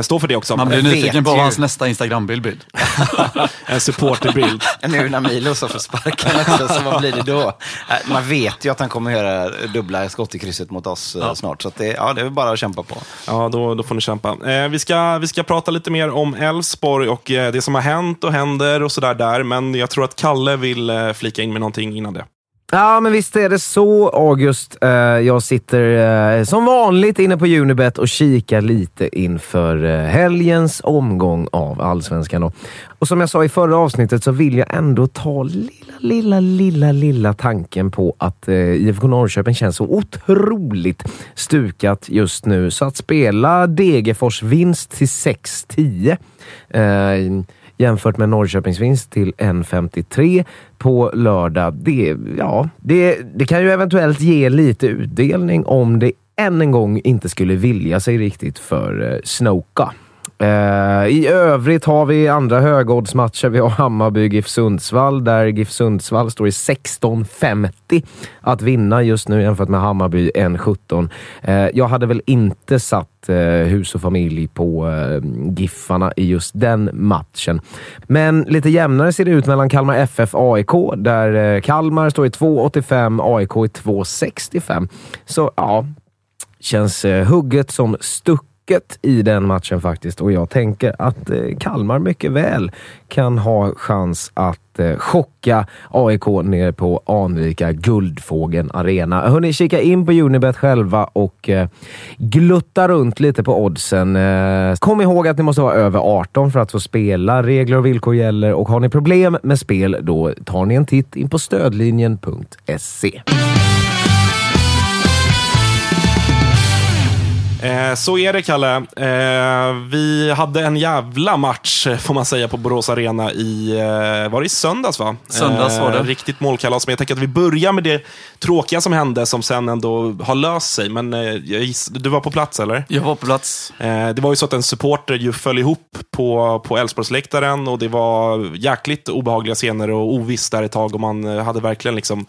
stå för det också. Man blir nyfiken på ju. hans nästa Instagram-bild. bild. En supporterbild. Nu när Milos har fått sparken också, så vad blir det då? Eh, Man vet ju att han kommer göra dubbla skott i krysset mot oss eh, snart. Så att det, ja, det är bara att kämpa på. Ja, då, då får ni kämpa. Eh, vi, ska, vi ska prata lite mer om Elfsborg och eh, det som har hänt och händer och sådär där. Men jag tror att Kalle vill eh, flika in med någonting innan det. Ja, men visst är det så, August. Eh, jag sitter eh, som vanligt inne på Unibet och kikar lite inför eh, helgens omgång av Allsvenskan. Och som jag sa i förra avsnittet så vill jag ändå ta lilla, lilla, lilla, lilla tanken på att IFK Norrköping känns så otroligt stukat just nu. Så att spela Degerfors vinst till 6-10 jämfört med Norrköpings vinst till 1,53 på lördag. Det, ja, det, det kan ju eventuellt ge lite utdelning om det än en gång inte skulle vilja sig riktigt för eh, Snoka. Eh, I övrigt har vi andra högoddsmatcher. Vi har Hammarby GIF Sundsvall där GIF Sundsvall står i 16,50 att vinna just nu jämfört med Hammarby 1,17. Eh, jag hade väl inte satt eh, hus och familj på eh, Giffarna i just den matchen. Men lite jämnare ser det ut mellan Kalmar FF AIK där eh, Kalmar står i 2,85, AIK i 2,65. Så ja, känns eh, hugget som mycket i den matchen faktiskt och jag tänker att eh, Kalmar mycket väl kan ha chans att eh, chocka AIK ner på anrika Guldfågeln Arena. Hörni, kika in på Unibet själva och eh, glutta runt lite på oddsen. Kom ihåg att ni måste vara över 18 för att få spela. Regler och villkor gäller och har ni problem med spel då tar ni en titt in på stödlinjen.se. Eh, så är det, Kalle. Eh, vi hade en jävla match, eh, får man säga, på Borås Arena i, eh, var det i söndags? va? Söndags var det. Riktigt målkalas. Men jag tänker att vi börjar med det tråkiga som hände, som sen ändå har löst sig. Men eh, giss, du var på plats, eller? Jag var på plats. Eh, det var ju så att en supporter ju föll ihop på, på Älvsborgsläktaren och det var jäkligt obehagliga scener och ovisst där ett tag och man eh, hade verkligen liksom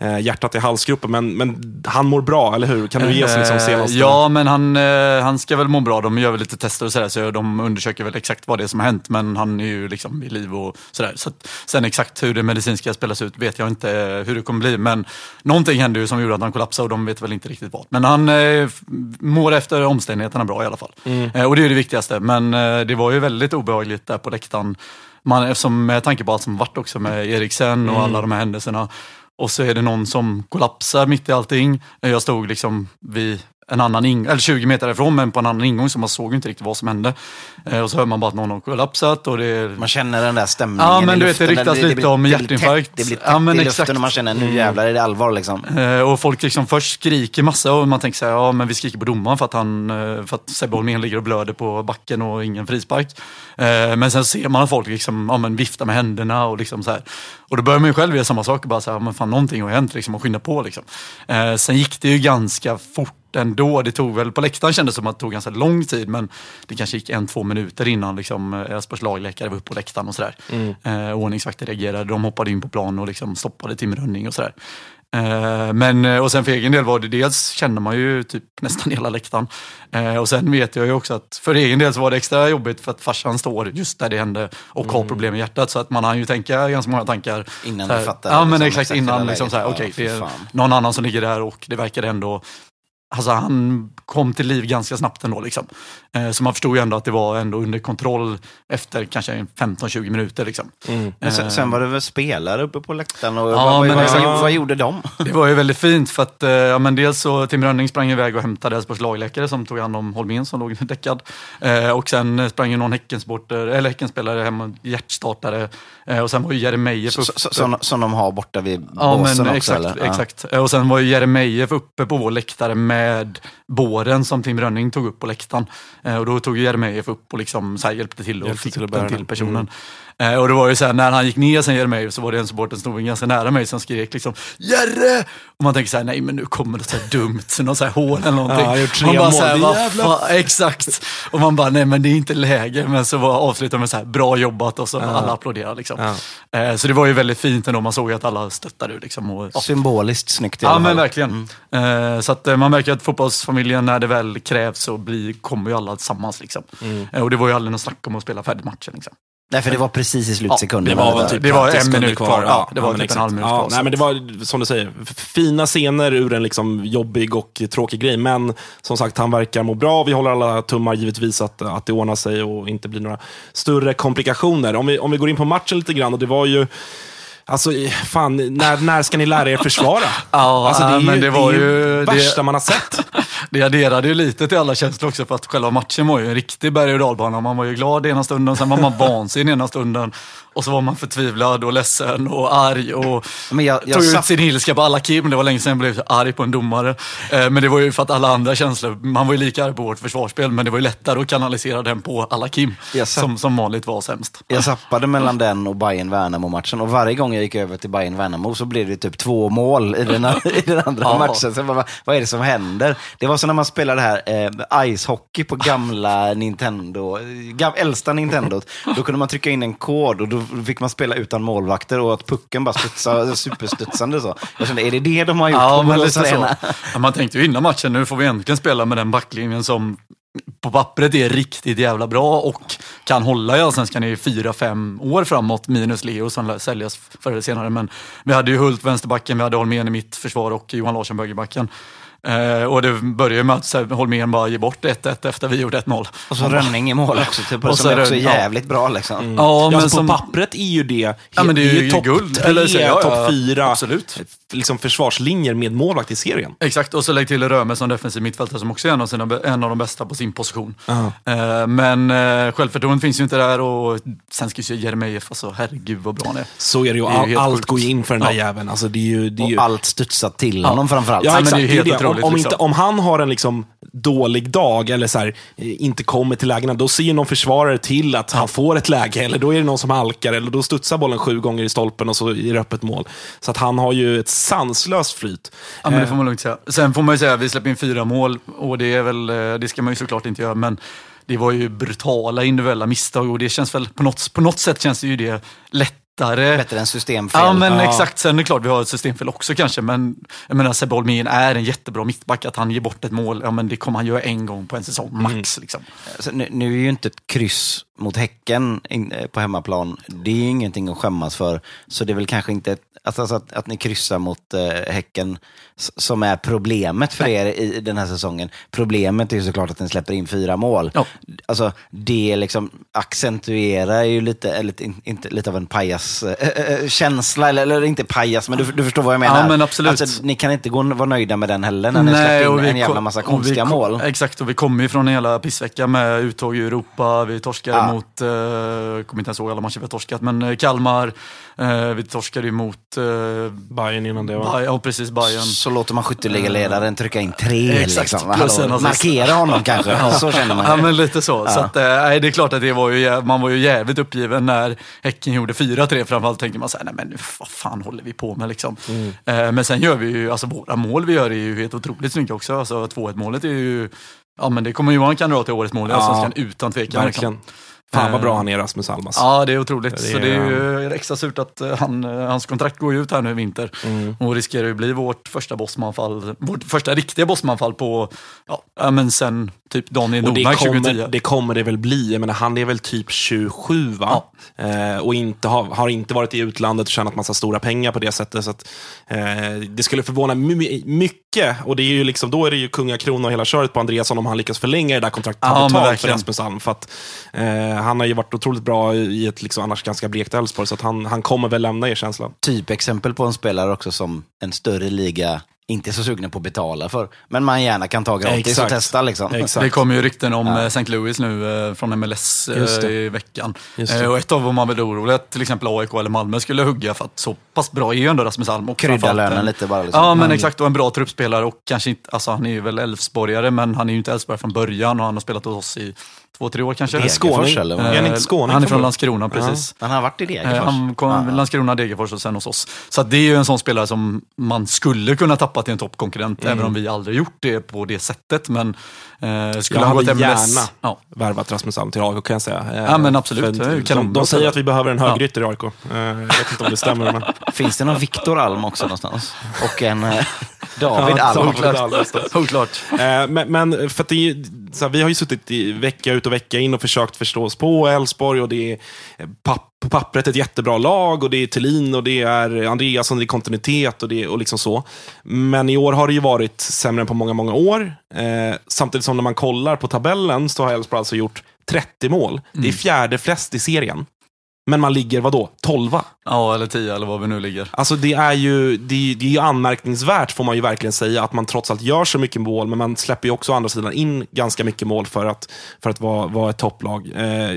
eh, hjärtat i halsgropen. Men, men han mår bra, eller hur? Kan du ge oss liksom Eh, senaste? Ja, men han, eh, han ska väl må bra. De gör väl lite tester och sådär, så de undersöker väl exakt vad det är som har hänt. Men han är ju liksom vid liv och sådär. Så att, sen exakt hur det medicinska spelas ut vet jag inte eh, hur det kommer bli. Men någonting hände ju som gjorde att han kollapsade och de vet väl inte riktigt vad. Men han eh, mår efter omständigheterna bra i alla fall. Mm. Eh, och det är det viktigaste. Men eh, det var ju väldigt obehagligt där på läktaren. man, eftersom med tanke på allt som varit också med Eriksen och Mm. alla de här händelserna. Och så är det någon som kollapsar mitt i allting. Jag stod liksom vid en annan ing- eller 20 meter därifrån, men på en annan ingång så man såg inte riktigt vad som hände. Eh, Och så hör man bara att någon har kollapsat och det är Man känner den där stämningen Ja, men i du vet, det ryktas blir- lite om det blir hjärtinfarkt. tätt, Det blir tätt Ja, men i exakt. luften och man känner nu jävlar är det allvar liksom. Eh, Och folk liksom först skriker massa och man tänker så här, ja men vi skriker på domaren för att, han, eh, för att Sebbe Holmén ligger och blöder på backen och ingen frispark. Eh, Men sen ser man att folk liksom, ja, men viftar med händerna och liksom så här. Och då börjar man ju själv göra samma sak bara så här, men fan någonting har hänt liksom och skynda på liksom. Eh, Sen gick det ju ganska fort ändå. Det tog väl, på läktaren kändes det som att det tog ganska lång tid men det kanske gick en, två minuter innan liksom, eh, Elfsborgs lagläkare var uppe på läktaren och sådär. Eh, ordningsvakter reagerade, de hoppade in på plan och liksom stoppade Tim Rönning och sådär. Eh, Men, eh, och sen för egen del var det dels kände man ju typ nästan hela läktaren. Eh, Och sen vet jag ju också att för egen del så var det extra jobbigt för att farsan står just där det hände och har problem med hjärtat. Så att man har ju tänka ganska många tankar. Innan du fattar Ja men liksom exakt innan liksom okej fy det är någon annan som ligger där och det verkar ändå Alltså han kom till liv ganska snabbt ändå. Liksom. Eh, så man förstod ju ändå att det var ändå under kontroll efter kanske en 15-20 minuter. Liksom. Men sen, sen var det väl spelare uppe på läktaren och Ja, vad, men vad, vad, vad gjorde de? Det var ju väldigt fint för att eh, ja, men dels så Tim Rönning sprang iväg och hämtade Elfsborgs lagläkare som tog hand om Holmén som låg däckad. Eh, och sen eh, sprang ju någon Häckensporter, eller Häckenspelare hem och hjärtstartare. Eh, och sen var ju Jeremejeff uppe. så, som, som de har borta vid Ja, båsen men också exakt. eller? Exakt. Eh, Och sen var ju Jeremejeff uppe på vår läktare med båren som Tim Rönning tog upp på läktaren. Eh, Och då tog Jeremejeff upp och liksom så här hjälpte till och Hjälpte fick till den till personen. Eh, Och det var ju så här, när han gick ner sen Jeremejeff så var det en supporter som stod ganska nära mig som skrek liksom Jerre! Och man tänker så här, nej men nu kommer det så här dumt, så någon så här hån eller någonting. Ja, tre man bara mål, så här, det vad fan, exakt. Och man bara, nej men det är inte läge. Men så var avslutade med så här, bra jobbat och så alla applåderade liksom. Eh, Så det var ju väldigt fint ändå, man såg att alla stöttade liksom. Och, Symboliskt snyggt i Ja alla men fall. verkligen. Eh, så att eh, man märker att fotbollsfamiljen när det väl krävs så blir, kommer ju alla tillsammans. Liksom. Eh, och det var ju aldrig något snack om att spela färdigt matchen. Liksom. Nej, för det var precis i slutsekunden. Det var typ Det var 30 en minut kvar. Ja, det var men typ en halv minut ja, kvar, Nej, så men det var, som du säger, fina scener ur en liksom jobbig och tråkig grej. Men som sagt, han verkar må bra. Vi håller alla tummar givetvis att, att det ordnar sig och inte blir några större komplikationer. Om vi, om vi går in på matchen lite grann, och det var ju Alltså, fan, när, när ska ni lära er försvara? Ja, alltså, det är ju men det var det, ju- det det- värsta man har sett. Det adderade ju lite till alla känslor också för att själva matchen var ju en riktig berg och dalbana. Man var ju glad ena stunden, sen var man vansinnig ena stunden. Och så var man förtvivlad och ledsen och arg och Men jag- jag tog ut satt- sin ilska på alla Kim. Det var länge sedan jag blev så arg på en domare. Eh, Men det var ju för att alla andra känslor, man var ju lika arg på vårt försvarsspel, men det var ju lättare att kanalisera den på alla Kim. Satt- Som, som vanligt var sämst. Jag zappade mellan den och bayern värnamo matchen och varje gång jag gick över till bayern värnamo så blev det typ två mål i den, i den andra Ja. matchen. Så bara, vad, vad är det som händer? Det var som när man spelade här eh, icehockey på gamla Nintendo, gam, äldsta Nintendo. Då kunde man trycka in en kod och då fick man spela utan målvakter och att pucken bara studsade superstudsande så. Jag kände, är det det de har gjort Ja, på Borås så. Ja, man tänkte ju innan matchen, nu får vi äntligen spela med den backlinjen som på pappret är riktigt jävla bra och kan hålla i Allsvenskan i fyra, fem år framåt, minus Leo som lär säljas förr eller senare. Men vi hade ju Hult, vänsterbacken, vi hade Holmén i mitt försvar och Johan Larsson, högerbacken. Eh, och det började ju med att Holmén bara ger bort 1-1 efter vi gjorde 1-0. Och så Rönning i mål också, typ, Och som så är också ja. jävligt bra liksom. Ja, Ja, men alltså, som, På pappret är ju det, Ja, men det är ju topp guld. tre, Eller så- ja, ja, topp fyra absolut. liksom försvarslinjer med målvakt i serien. Exakt, och så lägg till Röme som defensiv mittfältare som också är en av, sina, en av de bästa på sin position. Eh, men eh, självförtroendet finns ju inte där och sen ska ju Jeremejeff, alltså herregud vad bra han är. Så är det ju. Det är ju All, helt allt sjukt. går ju in för den där Ja. jäveln. Alltså, det är ju, det är ju... Och allt studsat till honom framförallt. Ja, men det exakt. är ju Det är helt det. Om, otroligt, om, liksom. inte, om han har en liksom dålig dag eller så här, eh, inte kommer till lägena, då ser någon försvarare till att han får ett läge. Eller då är det någon som halkar, eller då studsar bollen sju gånger i stolpen och så är det öppet mål. Så att han har ju ett sanslöst flyt. Ja, men det får man lugnt säga. Sen får man ju säga att vi släpper in fyra mål och det, är väl, eh, det ska man ju såklart inte göra. Men det var ju brutala individuella misstag och det känns väl på något, på något sätt känns det ju det lättare. Bättre än systemfel. Ja men Ja. exakt, sen är det klart vi har ett systemfel också kanske men jag menar Sebbe Holmén är en jättebra mittback, att han ger bort ett mål, ja men det kommer han göra en gång på en säsong, max liksom. Alltså, nu, nu är ju inte ett kryss mot Häcken eh, på hemmaplan, det är ju ingenting att skämmas för. Så det är väl kanske inte alltså, alltså att, att ni kryssar mot eh, Häcken som är problemet för er i, i den här säsongen. Problemet är ju såklart att ni släpper in fyra mål. Ja. Alltså, det liksom accentuerar ju lite, eller in, inte, lite av en pajas-känsla, eller, eller inte pajas, men du, du förstår vad jag menar. Ja, men absolut. Alltså, ni kan inte gå, vara nöjda med den heller när ni släpper in en jävla massa konstiga kom- mål. Exakt, och vi kommer ju från en hela pissvecka med uttåg i Europa. Vi torskade Ja. Mot, eh, kommer inte ens ihåg alla matcher vi har torskat, men eh, Kalmar. Eh, vi torskade ju mot, eh, Bayern innan det va? Bay- ja precis, Bayern. Så låter man skytteligaledaren trycka in tre. Exakt, liksom. plus en Hallå. Markera honom kanske. Så känner man Ja ju. men lite så. Ja. så att, eh, nej, det är klart att det var ju, man var ju jävligt uppgiven när Häcken gjorde 4-3. Framförallt tänker man så här, nej men nu, vad fan håller vi på med liksom. Mm. Eh, men sen gör vi ju, alltså våra mål vi gör är ju helt otroligt snygga också. Alltså 2-1 målet är ju, ja men det kommer Johan kan dra till årets mål i Ja, Allsvenskan utan tvekan. Verkligen. Liksom. Fan vad bra Eh, han är, Rasmus Almas. Ja, det är otroligt. Det Så är- det är ju extra surt att eh, han, eh, hans kontrakt går ut här nu i vinter. Mm. Och riskerar ju bli vårt första bossmanfall, vårt första riktiga bossmanfall på, ja men sen typ Daniel Och det Nordmark kommer, 2010. det kommer det väl bli. Jag menar, han är väl typ 27 va? Eh, och inte har, har inte varit i utlandet och tjänat massa stora pengar på det sättet. Så att, eh, det skulle förvåna my- mycket. Och det är ju liksom, då är det ju kungakrona och hela köret på Andreasson om han lyckas förlänga det där kontraktet Ja, ja, betalt för. Rasmus Alm. För att, eh, han har ju varit otroligt bra i ett liksom annars ganska blekt Elfsborg. Så att han, han kommer väl lämna er känsla. Typexempel på en spelare också som en större liga inte är så sugna på att betala för. Men man gärna kan ta gratis Exakt. och testa liksom. Exakt. Det kommer ju rykten om Ja. eh, St. Louis nu eh, från MLS eh, i veckan. Och ett av dem man väl orolig att till exempel AIK eller Malmö skulle hugga för att så pass bra är ju ändå Rasmus Alm. Och Krydda lönen en- lite bara. Liksom. Ja, men exakt. Och en bra truppspelare och kanske inte, alltså han är ju väl Elfsborgare, men han är ju inte Elfsborgare från början och han har spelat hos oss i två, tre år kanske. Det är skåning, eller vad? Är han Eh, inte skåning Han är från? Landskrona, precis. Han har varit i Eh, Degerfors. Han kom Ja. Landskrona, Degerfors och sen hos oss. Så att det är ju en sån spelare som man skulle kunna tappa till en toppkonkurrent, Mm. även om vi aldrig gjort det på det sättet. Men eh, skulle Jag han gå hade till MLS... gärna Ja. värvat Rasmus Alm till AIK kan jag säga. Eh, Ja, men absolut. för De, de säger att vi behöver en högerytter i AIK. Eh, Jag vet inte om det stämmer. Men... Finns det någon Viktor Alm också någonstans? Och en eh, David Ja, Alm. Oklart. Eh, men, men för att det är, ju- så här, vi har ju suttit i vecka ut och vecka in och försökt förstå oss på Elfsborg och det är papp, på pappret ett jättebra lag och det är Thelin och det är Andreasson, det är kontinuitet och, det, och liksom så. Men i år har det ju varit sämre än på många, många år. Eh, samtidigt som när man kollar på tabellen så har Elfsborg alltså gjort 30 mål. Det är fjärde flest i serien. Men man ligger, vadå, 12 Ja, eller tio eller vad vi nu ligger. Alltså det är ju det är, det är ju anmärkningsvärt får man ju verkligen säga att man trots allt gör så mycket mål men man släpper ju också å andra sidan in ganska mycket mål för att, för att vara, vara ett topplag. Eh,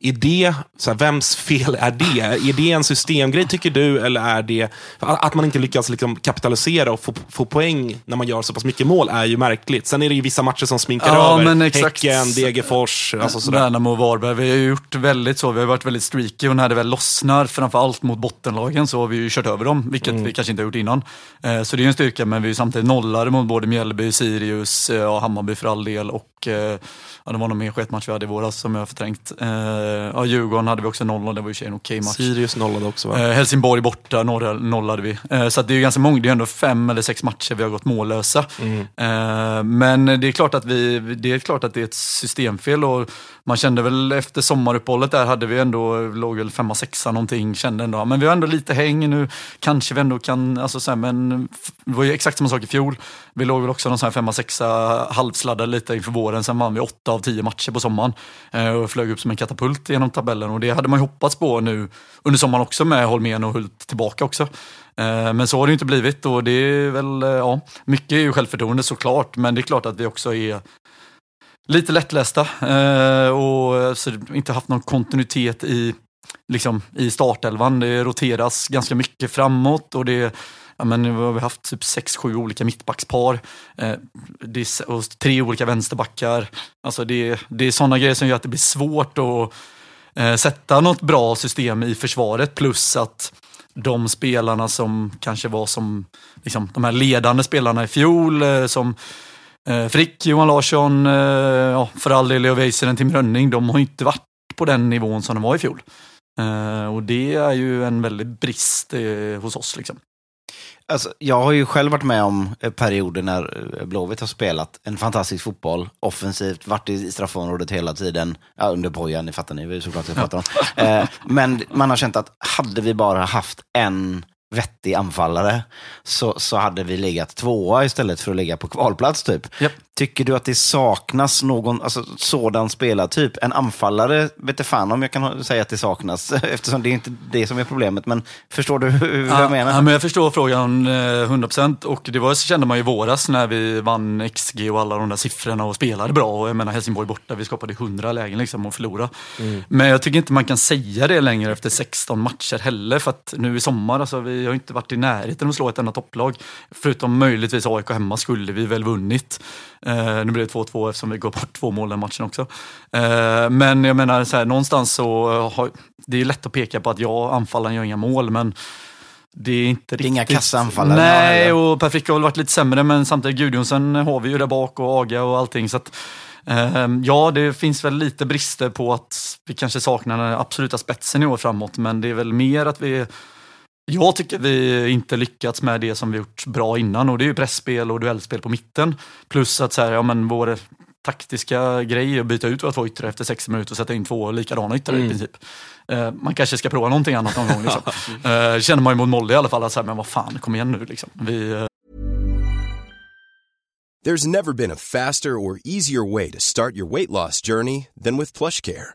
är det, så här, vems fel är det? Är det en systemgrej tycker du eller är det att man inte lyckas liksom kapitalisera och få, få poäng när man gör så pass mycket mål är ju märkligt. Sen är det ju vissa matcher som sminkar Ja, över. men exakt. Häcken, Degerfors, alltså sådär. Värnamo och Varberg. Vi har ju gjort väldigt så. Vi har varit väldigt streaky och när det väl lossnar, framförallt mot bottenlagen, så har vi ju kört över dem, vilket Mm. vi kanske inte har gjort innan. Eh, så det är en styrka, men vi är samtidigt nollare mot både Mjällby, Sirius, eh, ja, Hammarby för all del och eh, ja, det var någon mer sketmatch vi hade i våras som jag har förträngt. Ja, Djurgården hade vi också 0 det var ju en okej match. Sirius nollade också va? Helsingborg borta, nollade vi. Så det är ganska många, det är ändå fem eller sex matcher vi har gått mållösa. Eh, men det är, klart att vi, det är klart att det är ett systemfel och man kände väl efter sommaruppehållet där hade vi ändå, låg väl femma, sexa någonting, kände ändå, men vi har ändå lite häng nu, kanske vi ändå kan, alltså så här, men det var ju exakt samma sak i fjol. Vi låg väl också någon sån här femma, sexa, halvsladdade lite inför våren, sen vann vi åtta av tio matcher på sommaren eh, och flög upp som en katapult genom tabellen. Och det hade man ju hoppats på nu under sommaren också med Holmén och Hult tillbaka också. Eh, men så har det ju inte blivit och det är väl, eh, ja, mycket är ju självförtroende såklart, men det är klart att vi också är lite lättlästa eh, och eh, så inte haft någon kontinuitet i, liksom, i startelvan. Det roteras ganska mycket framåt och det Ja, men nu har vi haft typ sex, sju olika mittbackspar. Eh, det är, och tre olika vänsterbackar. Alltså det, det är sådana grejer som gör att det blir svårt att eh, sätta något bra system i försvaret. Plus att de spelarna som kanske var som liksom, de här ledande spelarna i fjol, eh, som Frick, Johan Larsson, eh, ja, för all del Leo Väisänen, Tim Rönning, de har inte varit på den nivån som de var i fjol. Eh, och det är ju en väldig brist eh, hos oss. Liksom. Alltså, jag har ju själv varit med om eh, perioder när eh, Blåvitt har spelat en fantastisk fotboll, offensivt, varit i straffområdet hela tiden. Ja, under bojan, ni fattar ni såklart jag pratar om. Eh, men man har känt att hade vi bara haft en vettig anfallare så, så hade vi legat tvåa istället för att ligga på kvalplats. typ. Japp. Tycker du att det saknas någon alltså, sådan spelartyp? En anfallare vet jag fan om jag kan säga att det saknas, eftersom det är inte det som är problemet. Men förstår du hur Ja, jag menar? Ja, men jag förstår frågan eh, 100% och det var, kände man ju i våras när vi vann XG och alla de där siffrorna och spelade bra. Och jag menar Helsingborg borta, vi skapade 100 lägen liksom och förlorade. Men jag tycker inte man kan säga det längre efter 16 matcher heller för att nu i sommar, alltså, vi har inte varit i närheten av att slå ett enda topplag. Förutom möjligtvis AIK hemma skulle vi väl vunnit. Eh, nu blir det 2-2 eftersom vi går bort två mål den matchen också. Eh, men jag menar, så här, någonstans så har, det är lätt att peka på att jag, anfallaren, gör inga mål, men det är inte Det är inga riktigt... kassaanfallare, Nej, och Per Frick har väl varit lite sämre, men samtidigt Gudjonsen har vi ju där bak och Aga och allting. Så att, eh, ja, det finns väl lite brister på att vi kanske saknar den absoluta spetsen i år framåt, men det är väl mer att vi jag tycker vi inte lyckats med det som vi gjort bra innan och det är ju pressspel och duellspel på mitten. Plus att så här, ja, men vår taktiska grej är att byta ut våra två yttrar efter 60 minuter och sätta in två likadana yttrar i princip. Eh, man kanske ska prova någonting annat någon gång. Liksom. eh, känner man ju mot Molde i alla fall, att så här, men vad fan, kom igen nu. Liksom. Vi, eh, There's never been a faster or easier way to start your weight loss journey than with PlushCare.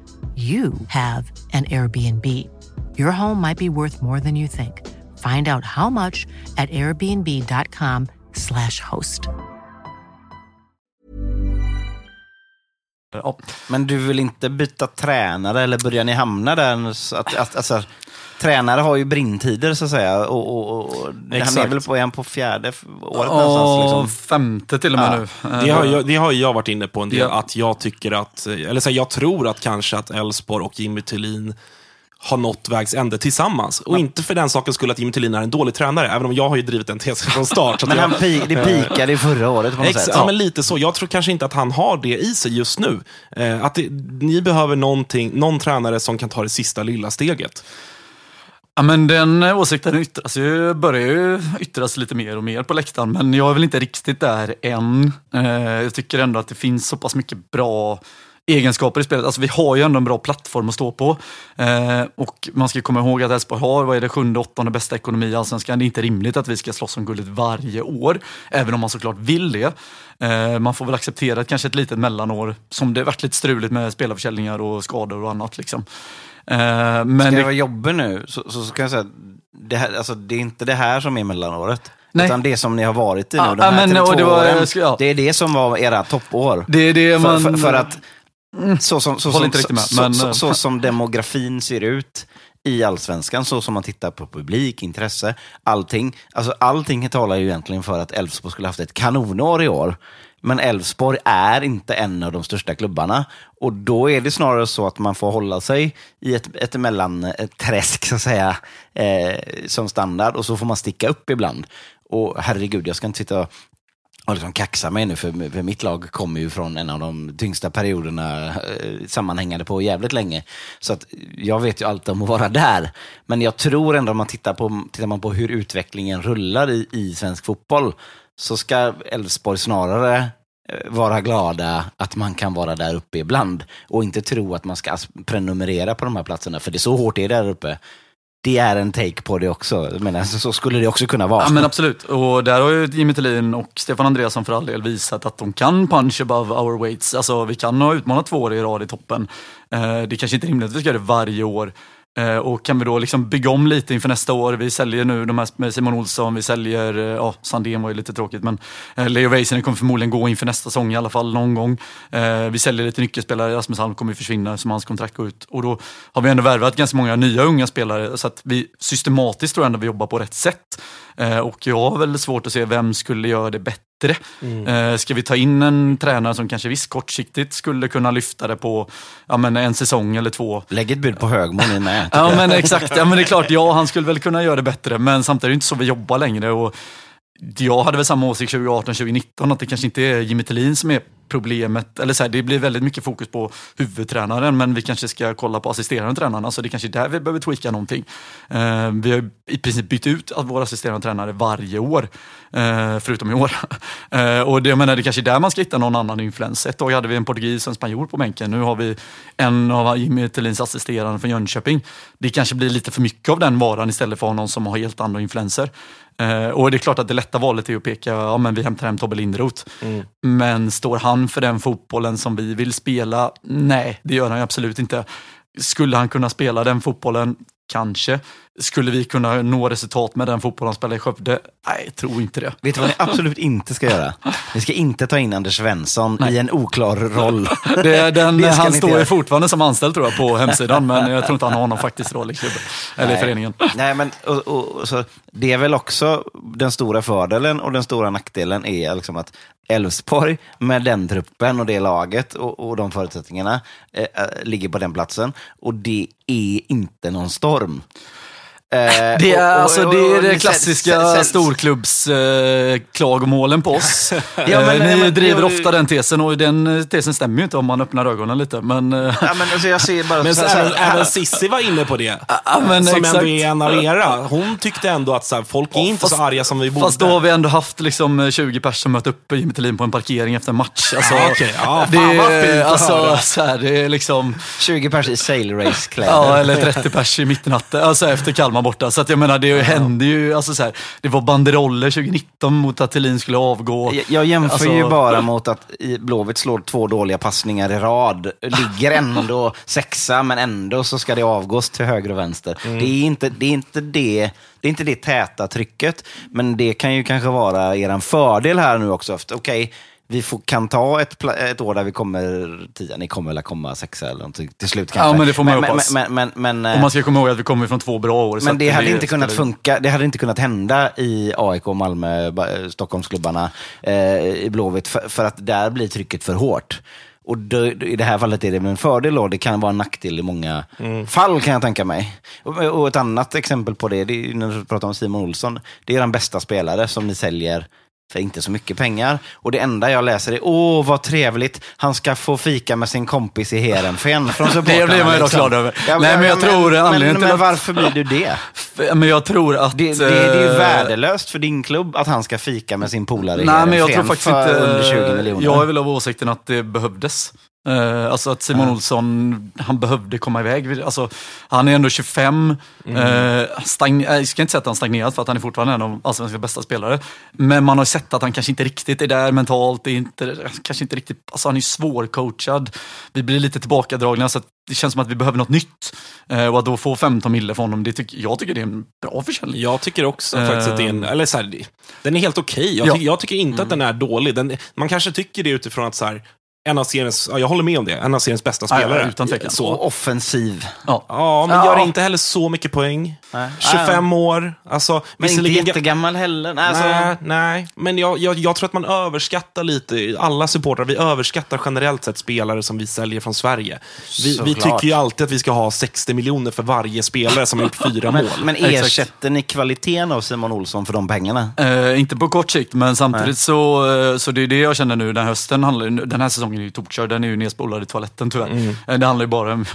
you have an Airbnb. Your home might be worth more than you think. Find out how much at airbnb.com/slash host. Men du vill inte byta tränare eller börjar ni hamna där? Att, att, alltså, tränare har ju brinntider så att säga. Och, och, och, han är väl på, är på fjärde året någonstans? Liksom. femte till och med Ja. nu. Eh, Det har, jag, det har jag varit inne på en del, Ja. att jag tycker att, eller så här, jag tror att kanske att Elfsborg och Jimmy Tillin har nått vägs ände tillsammans. Och inte för den sakens skull att Jimmy Tillin är en dålig tränare, även om jag har ju drivit den tesen från start. Men jag, han pi, det pikade i förra året på något Ex- sätt. ja, men lite så. Jag tror kanske inte att han har det i sig just nu. Eh, att det, ni behöver någon tränare som kan ta det sista lilla steget. Ja, men den åsikten yttras ju, börjar ju yttras lite mer och mer på läktaren, men jag är väl inte riktigt där än. Eh, jag tycker ändå att det finns så pass mycket bra egenskaper i spelet. Alltså vi har ju ändå en bra plattform att stå på. Eh, och man ska komma ihåg att Elfsborg har, vad är det, sjunde, åttonde bästa ekonomi i Allsvenskan. Det är inte rimligt att vi ska slåss om guldet varje år, även om man såklart vill det. Eh, man får väl acceptera att kanske ett litet mellanår, som det varit lite struligt med spelarförsäljningar och skador och annat. Liksom. Eh, men Ska jag vara jobbig nu så, så, så kan jag säga det, här, alltså, det är inte det här som är mellanåret. Nej. Utan det som ni har varit i nu, Ja, de här men, det var- åren, ja. det är det som var era toppår. Det är det För, man... för, för att så som, så, som, riktigt med, så, men- så, så som demografin ser ut i allsvenskan, så som man tittar på publik, intresse, allting. Alltså allting talar ju egentligen för att Elfsborg skulle haft ett kanonår i år. Men Elfsborg är inte en av de största klubbarna. Och då är det snarare så att man får hålla sig i ett, ett mellanträsk, eh, så att säga, eh, som standard. Och så får man sticka upp ibland. Och herregud, jag ska inte sitta och liksom kaxa mig nu, för, för mitt lag kommer ju från en av de tyngsta perioderna eh, sammanhängande på jävligt länge. Så att jag vet ju allt om att vara där. Men jag tror ändå om man tittar på, tittar man på hur utvecklingen rullar i, i svensk fotboll, så ska Elfsborg snarare eh, vara glada att man kan vara där uppe ibland och inte tro att man ska prenumerera på de här platserna, för det är så hårt det är där uppe. Det är en take på det också. Men så, skulle det också kunna vara. Ja, men absolut. Och där har ju Jimmy Tillin och Stefan Andreasson för all del visat att de kan punch above our weights. Alltså, vi kan ha utmanat två år i rad i toppen. Eh, det kanske inte är rimligt att vi ska göra det varje år. Eh, och kan vi då liksom bygga om lite inför nästa år? Vi säljer nu de här med Simon Olsson, vi säljer, eh, ja, Sandén var ju lite tråkigt, men eh, Leo Väisänen kommer förmodligen gå inför nästa säsong i alla fall någon gång. Vi säljer lite nyckelspelare, Rasmus Alm kommer ju försvinna som hans kontrakt går ut. Och då har vi ändå värvat ganska många nya unga spelare, så att vi systematiskt tror jag ändå vi jobbar på rätt sätt. Eh, och jag har väl svårt att se vem skulle göra det bättre. Eh, ska vi ta in en tränare som kanske visst kortsiktigt skulle kunna lyfta det på ja, men en säsong eller två. Lägg ett bud på Högmo ni med. Ja men exakt, ja, men det är klart, ja han skulle väl kunna göra det bättre men samtidigt är det inte så vi jobbar längre. Och jag hade väl samma åsikt 2018-2019 att det kanske inte är Jimmy Tillin som är problemet. Eller så här, det blir väldigt mycket fokus på huvudtränaren men vi kanske ska kolla på assisterande tränarna så det kanske är där vi behöver tweaka någonting. Eh, vi har i princip bytt ut våra assisterande tränare varje år, eh, förutom i år. Eh, och det, jag menar, det kanske är där man ska hitta någon annan influens. Ett tag hade vi en portugis och en spanjor på bänken. Nu har vi en av Jimmy Tillins assisterande från Jönköping. Det kanske blir lite för mycket av den varan istället för att ha någon som har helt andra influenser. Eh, och det är klart att det lätta valet är att peka, ja men vi hämtar hem Tobbe Linderoth. Men står han för den fotbollen som vi vill spela? Nej, det gör han absolut inte. Skulle han kunna spela den fotbollen? Kanske. Skulle vi kunna nå resultat med den fotbollen han spelar i Skövde? Nej, jag tror inte det. Vet du vad ni absolut inte ska göra? Ni ska inte ta in Anders Svensson i en oklar roll. Det, den, Det han står ju fortfarande som anställd tror jag på hemsidan, men jag tror inte han har någon faktisk roll i klubben. Eller i Nej. föreningen. Nej, men och, och, så, det är väl också den stora fördelen och den stora nackdelen är liksom att Elfsborg med den truppen och det laget och, och de förutsättningarna eh, eh ligger på den platsen. Och det är inte någon storm. Eh, Det är, och- och- alltså, det, är det klassiska storklubbsklagomålen eh, på oss. Ja, Eh, men- Ni men- driver jo, ofta den tesen och den eh, tesen stämmer ju inte om man öppnar ögonen lite. Men, eh, Ja, men alltså, jag ser bara Men så så, här- även, även Sissi var inne på det. Ja, men som exakt. ändå är en av era. Hon tyckte ändå att så här, folk är inte fast- så arga som vi borde. Fast då har vi ändå haft liksom 20 pers som mött upp Jimmy Tillin på en parkering efter en match. Alltså, Ja, okej. Ja, det, fan vad fint alltså, så här, det är liksom... 20 pers i sail race-kläder. Ja, eller 30 pers i mittenatten, alltså efter Kalmar borta. Så att jag menar, det hände ju, alltså så här, det var banderoller 2019 mot att Thelin skulle avgå. Jag- Jag jämför Alltså- ju bara mot att i Blåvitt slår två dåliga passningar i rad. Ligger ändå sexa, men ändå så ska det avgås till höger och vänster. Det, är inte, det, är inte det, det är inte det täta trycket, men det kan ju kanske vara er fördel här nu också. Okej, vi får, kan ta ett, ett år där vi kommer tia, ni kommer väl komma sexa eller någonting till slut kanske. Ja, men det får man men, hoppas. men, men, men, men, Och man ska komma ihåg att vi kommer från två bra år. men det hade inte spelar kunnat ju- funka. Det hade inte kunnat hända i AIK, Malmö, eh, Stockholmsklubbarna, eh, i Blåvitt, för, för att där blir trycket för hårt. Och då, I det här fallet är det en fördel och det kan vara en nackdel i många fall kan jag tänka mig. Och, och ett annat exempel på det, det är när du pratar om Simon Olsson. Det är den bästa spelare som ni säljer för inte så mycket pengar. Och det enda jag läser är, åh vad trevligt, han ska få fika med sin kompis i Heerenveen från supportrarna. blir man ju liksom. glad över. Nej, men jag tror men, anledningen men, till men att- varför blir du det? Men jag tror att... Det, det, det är ju eh, värdelöst för din klubb att han ska fika med sin polare i Nej, men jag Heerenveen tror faktiskt för inte... under 20 miljoner. Jag är väl av åsikten att det behövdes. Eh, alltså att Simon Olsson, han behövde komma iväg. Alltså, han är ändå 25. Mm. Eh, stagn- jag ska inte säga att han stagnerat för att han är fortfarande en av allsvenskans bästa spelare. Men man har sett att han kanske inte riktigt är där mentalt. Är inte, kanske inte riktigt, alltså han är svårcoachad. Vi blir lite tillbakadragna så att det känns som att vi behöver något nytt. Eh, och att då få 15 mille från honom, det tycker, jag tycker det är en bra försäljning. Jag tycker också faktiskt att det är en, eller så här, den är helt okej. Jag, Ja. tycker- jag tycker inte att den är dålig. Den, man kanske tycker det utifrån att så här, en av seriens, ja, jag håller med om det, en av seriens bästa spelare. ja, utan tvekan. Så. Och offensiv. Ja. Ja, men Ja. gör inte heller så mycket poäng. Nej. 25 år. Alltså, Men inte jättegammal heller. Nej, alltså, Nej, nej. men jag, jag, jag tror att man överskattar lite, alla supportrar, vi överskattar generellt sett spelare som vi säljer från Sverige. Vi, vi tycker ju alltid att vi ska ha 60 miljoner för varje spelare som har gjort fyra men, mål. men Exakt. ersätter ni kvaliteten av Simon Olsson för de pengarna? Eh, inte på kort sikt, men samtidigt så, eh, så det är det jag känner nu. Den, hösten den här säsongen är ju tokkörd, den är ju nedspolad i toaletten tyvärr. Mm. Eh, Det handlar ju bara om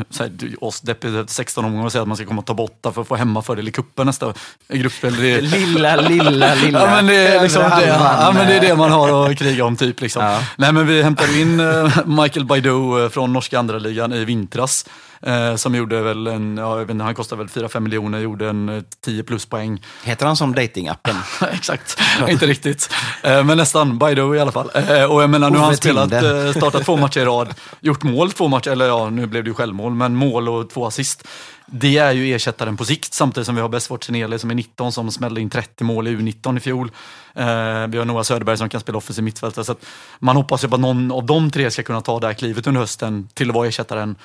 oss deppiga 16 omgångar och säga att man ska komma och ta bort för att få hemmafördel i cupen nästa gruppspel. Det är, Lilla, lilla, lilla. Ja men, det är liksom det, ja, men det är det man har att kriga om typ. Liksom. Ja. Nej, men vi hämtade in eh, Michael Baidoo eh, från norska andra ligan i vintras. Eh, som gjorde väl en, ja, jag vet inte, han kostade väl 4-5 miljoner, gjorde en eh, 10 plus poäng. Heter han som datingappen? Exakt, inte riktigt. Eh, men nästan, Baidoo i alla fall. Eh, och jag menar, nu har han spelat, eh, startat två matcher i rad, gjort mål två matcher, eller ja, nu blev det ju självmål, men mål och två assist. Det är ju ersättaren på sikt, samtidigt som vi har Besfort Seneli som är 19, som smällde in 30 mål i U19 i fjol. Eh, vi har Noah Söderberg som kan spela offensiv mittfältare. Så man hoppas ju på att någon av de tre ska kunna ta det här klivet under hösten till att vara ersättaren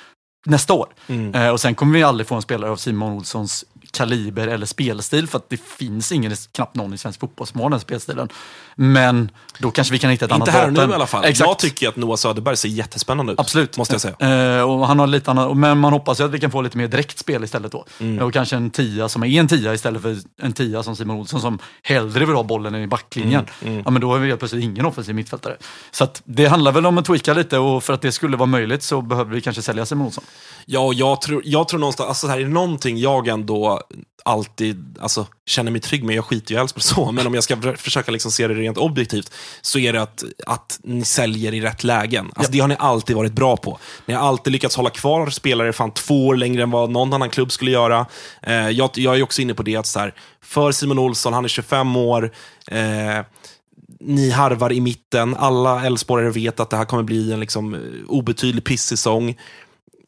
nästa år. Eh, och sen kommer vi aldrig få en spelare av Simon Olssons kaliber eller spelstil för att det finns ingen, knappt någon i svensk fotboll som har den spelstilen. Men då kanske vi kan hitta ett Inte annat här och nu vapen. i alla fall. Exakt. Jag tycker att Noah Söderberg ser jättespännande ut. Absolut. Måste jag säga. Eh, och han har lite annat, men man hoppas ju att vi kan få lite mer direkt spel istället då. Mm. Och kanske en tia som är en tia istället för en tia som Simon Olsson som hellre vill ha bollen än i backlinjen. Mm, Ja, men då har vi helt plötsligt ingen offensiv mittfältare. Så det handlar väl om att tweaka lite och för att det skulle vara möjligt så behöver vi kanske sälja Simon Olsson. Ja, och jag tror, jag tror någonstans, alltså så här, är det någonting jag ändå alltid alltså, känner mig trygg med, jag skiter ju i så, men om jag ska för- försöka liksom se det rent objektivt, så är det att, att ni säljer i rätt lägen. Alltså, Det har ni alltid varit bra på. Ni har alltid lyckats hålla kvar spelare fan två år längre än vad någon annan klubb skulle göra. Eh, jag, jag är också inne på det att så här, för Simon Olsson, han är 25 år, eh, ni harvar i mitten. Alla Elfsborgare vet att det här kommer bli en liksom, eh, obetydlig pissäsong.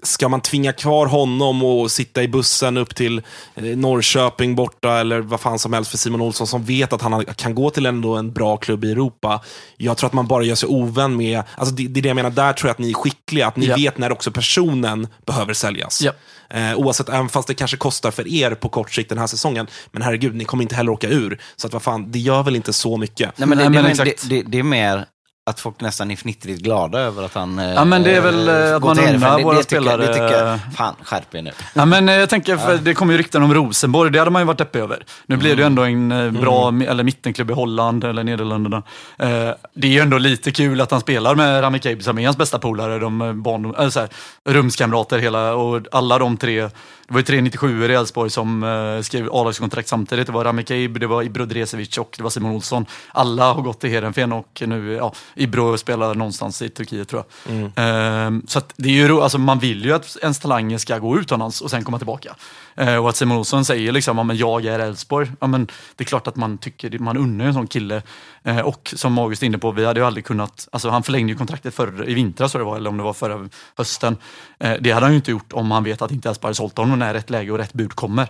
Ska man tvinga kvar honom och sitta i bussen upp till eh, Norrköping borta eller vad fan som helst för Simon Olsson som vet att han kan gå till ändå en bra klubb i Europa. Jag tror att man bara gör sig ovän med, alltså det, det är det jag menar, där tror jag att ni är skickliga, att ni Ja. vet när också personen behöver säljas. Ja. Eh, oavsett, även fast det kanske kostar för er på kort sikt den här säsongen, men herregud, ni kommer inte heller åka ur. Så att vad fan, det gör väl inte så mycket. Nej, men det, Nej, det, men det, det, det är mer att folk nästan är fnittrigt glada över att han Ja, men det är väl, eh, att man det, våra det tycker, jag- Det tycker spelare- jag, fan skärp er nu. Ja, men eh, jag tänker, för det kommer ju rykten om Rosenborg, det hade man ju varit deppig över. Nu blir det ju ändå en eh, bra mi- eller mittenklubb i Holland eller Nederländerna. Eh, det är ju ändå lite kul att han spelar med Rami Kabe som är hans bästa polare, de barn, äh, så här, rumskamrater hela och alla de tre. Det var ju tre 97 i Elfsborg som eh, skrev A-lagskontrakt samtidigt. Det var Rami Kabe, det var Ibro Dresevic och det var Simon Olsson. Alla har gått till Heerenveen och nu, ja, Ibro spelar någonstans i Turkiet tror jag. Eh, så det är ju, alltså, man vill ju att ens talanger ska gå utomlands och sen komma tillbaka. Eh, och att Simon Olsson säger liksom, ja, men jag är Elfsborg. Ja, men det är klart att man tycker, man unnar en sån kille. Eh, och som August är inne på, vi hade ju aldrig kunnat, alltså han förlängde ju kontraktet förr, i vintras så det var, eller om det var förra hösten. Eh, det hade han ju inte gjort om han vet att inte Elfsborg hade sålt honom när rätt läge och rätt bud kommer.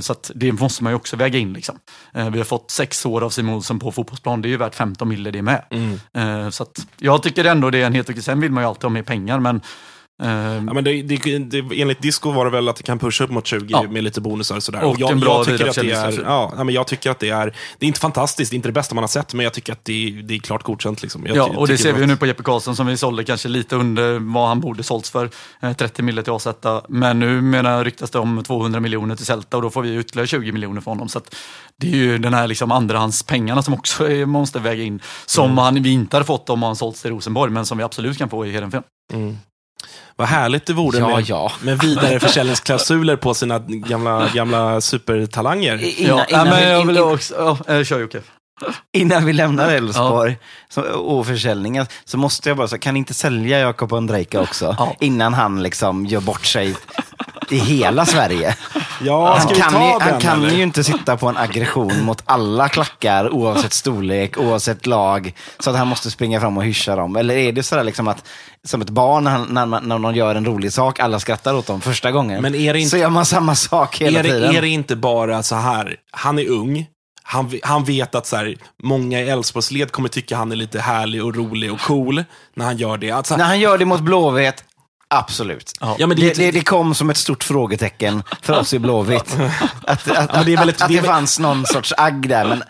Så det måste man ju också väga in. Liksom. Vi har fått sex år av Simon Olsson på fotbollsplan, det är ju värt 15 mille det med. Eh, Så jag tycker ändå det är en helt okej, sen vill man ju alltid ha mer pengar men eh, Ja, men det, det, det, enligt Disco var det väl att det kan pusha upp mot 20 Ja. med lite bonusar och sådär. Och jag, en bra jag tycker att det är, ja, men jag tycker att det är, det är inte fantastiskt, det är inte det bästa man har sett, men jag tycker att det, är- det är klart godkänt. Liksom. Jag Ja, och det ser vi ju nu på Jeppe Karlsson som vi sålde kanske lite under vad han borde sålts för. Eh, 30 miljoner till AZ. Men nu menar, ryktas det om 200 miljoner till Celta och då får vi ytterligare 20 miljoner från honom. Så det är ju den här liksom andrahandspengarna som också är, måste väga in. Som Mm. han, vi inte hade fått om han sålts till Rosenborg, men som vi absolut kan få i Heerenveen. Vad härligt det vore Ja, med, ja. med vidareförsäljningsklausuler på sina gamla, gamla supertalanger. Innan, ja, innan, men vi, jag vill in, också... Ja, kör Jocke. innan vi lämnar Elfsborg så- och försäljningen så måste jag bara säga, kan ni inte sälja Jakob Ondrejka också? Ja. Innan han liksom gör bort sig i hela Sverige. Ja, Han kan, ju, han kan eller? ju inte sitta på en aggression mot alla klackar oavsett storlek, oavsett lag, så att han måste springa fram och hyscha dem. Eller är det sådär liksom att, som ett barn när, när, man- när någon gör en rolig sak, alla skrattar åt dem första gången. Men är det inte- Så gör man samma sak hela är, tiden. det, är det inte bara så här, han är ung, han, han vet att så här, många i Elfsborgsled kommer tycka han är lite härlig och rolig och cool när han gör det. Att, så här, När han gör det mot Blåvitt, absolut. Ja, men det det, det, det kom som ett stort frågetecken för oss i Blåvitt. Att, att, men det väldigt- att, att det fanns någon sorts agg där, men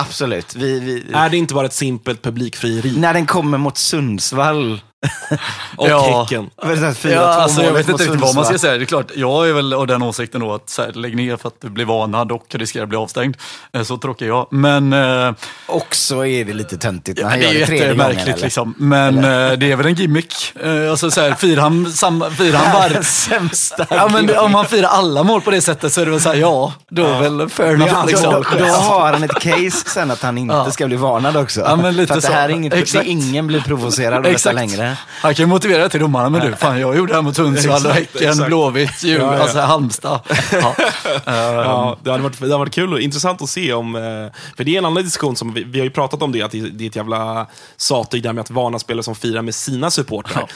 absolut. Vi, vi, är det inte bara ett simpelt publikfrieri? när den kommer mot Sundsvall. Och Ja. Häcken. Det 4-2 Ja, alltså, jag vet inte riktigt vad man ska säga. Det är klart, jag är väl av den åsikten då att så här, lägg ner för att du blir varnad och riskerar att bli avstängd. Eh, Så tråkig jag. Men eh, Och så är det lite töntigt när Ja, han det gör är det tredje gången. eller? liksom. Men eh, det är väl en gimmick. Eh, alltså så här, firar han, firar han var... Den sämsta Ja, men om han firar alla mål på det sättet så är det väl så här, ja, då är väl fair Det enough. hans Liksom. val. Då har han ett case sen att han inte Ja. ska bli varnad också. Ja, men lite För att det så. här är inget, Exakt. det, ingen blir provocerad av detta Exakt. Han kan ju motivera det till domarna, men du, fan jag gjorde det här mot Sundsvall Häcken. Blåvitt, Ja, ja. alltså Halmstad. Ja. Ja, det hade varit, det hade varit kul och intressant att se om... eh, För det är en annan diskussion, som vi, vi har ju pratat om det, att det, det är ett jävla sattyg där med att varna spelare som firar med sina supportrar.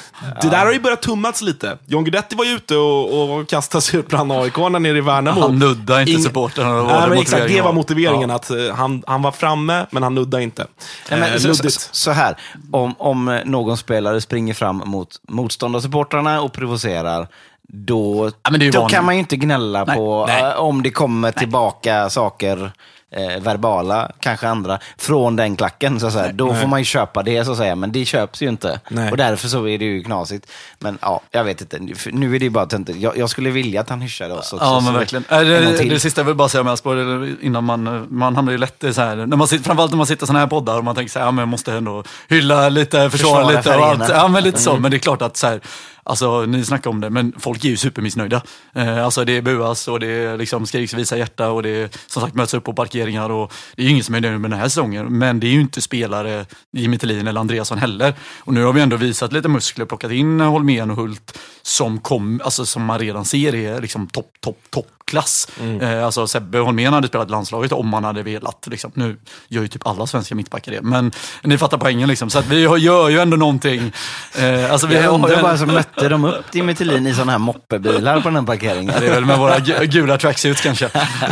Det där har ju börjat tummats lite. John Guidetti var ju ute och, och kastade sig ut bland aik nere i Värnamo. Han nuddade inte Ing- supportrarna. det var Nej, det men exakt, det motiveringen var motiveringen. Ja. Att eh, han, han var framme, men han nuddade inte. Nej, men Eh, så, så, så här, om, om någon spelare springer fram mot motståndarsupportrarna och provocerar, då, Ja, då kan man ju inte gnälla Nej, på nej. eh, om det kommer tillbaka saker, eh, verbala, kanske andra, från den klacken. Så att säga. Då får man ju köpa det, så att säga. men det köps ju inte. Nej. Och därför så är det ju knasigt. Men ja, jag vet inte. Nu är det ju bara töntigt. Jag, jag skulle vilja att han hyschade oss också. Ja, men verkligen. Äh, det, det sista jag vill bara säga om Elfsborg, innan man, man hamnar ju lätt i så här, när man sitter, framförallt när man sitter i sådana här poddar och man tänker så här, ja, men jag måste ändå hylla lite, försvara, Försvara lite och allt. Ja, men lite så. Mm. Men det är klart att så här, alltså ni snackar om det, men folk är ju supermissnöjda. Eh, alltså det buas och det liksom skriks visa hjärta och det som sagt möts upp på parkeringar och det är ju ingen som är nöjd med den här säsongen. Men det är ju inte spelare, Jimmy Tillin eller Andreasson heller. Och nu har vi ändå visat lite muskler, plockat in Holmén och Hult som, kom, alltså, som man redan ser är liksom topp, topp, toppklass. Eh, alltså Sebbe Holmén hade spelat landslaget om han hade velat. Liksom. Nu gör ju typ alla svenska mittbackar det, men ni fattar poängen. Liksom. Så vi gör ju ändå någonting. Eh, alltså, vi Jag, jag bara så mötte de upp Jimmy Tillin i sådana här moppebilar på den här parkeringen. Det är väl med våra gu- gula tracksuits kanske,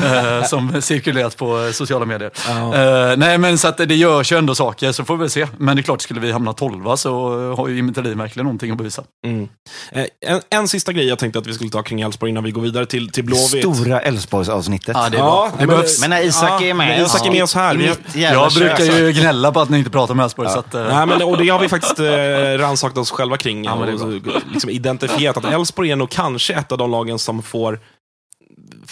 eh, som cirkulerat på sociala medier. Eh, nej men så att det görs ju ändå saker, så får vi se. Men det är klart, skulle vi hamna tolva så har ju Jimmy Tillin verkligen någonting att bevisa. Mm. Eh, En, en sista grej jag tänkte att vi skulle ta kring Elfsborg innan vi går vidare till, till Blåvitt. Stora Älvsborgs-avsnittet. Ja, det Ja, det behövs. Men när Isak är med Isak är med oss här. Vi Jag brukar kök. ju gnälla på att ni inte pratar med Elfsborg. Så att, Nej, men, och det har vi faktiskt eh, rannsakat oss själva kring. Ja, det är liksom identifierat att Elfsborg är nog kanske ett av de lagen som får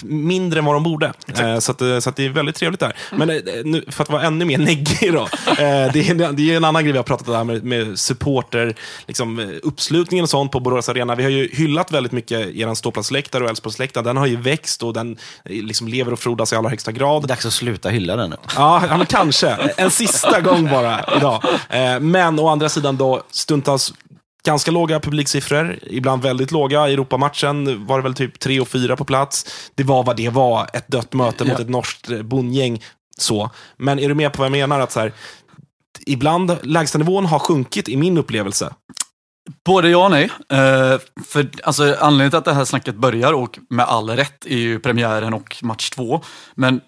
mindre än vad de borde. Eh, så, att, eh, så att det är väldigt trevligt där. Men eh, nu, för att vara ännu mer neggig då. Eh, det, är, det är en annan grej vi har pratat om, det här med, med supporter, liksom, eh, uppslutningen och sånt på Borås Arena. Vi har ju hyllat väldigt mycket er ståplatsläktare och Elfsborgsläktaren. Den har ju växt och den liksom lever och frodas i allra högsta grad. Dags att sluta hylla den nu. Ja, ja kanske. En sista gång bara idag. Men å andra sidan då, stundtals ganska låga publiksiffror, ibland väldigt låga. I Europamatchen var det väl typ 3 och 4 på plats. Det var vad det var, ett dött möte mot Ja. ett norskt eh, bondgäng. Så. Men är du med på vad jag menar? Att så här, ibland lägstanivån har sjunkit i min upplevelse. Både ja och nej. Eh, för, alltså, anledningen till att det här snacket börjar, och med all rätt, är ju premiären och match två. Men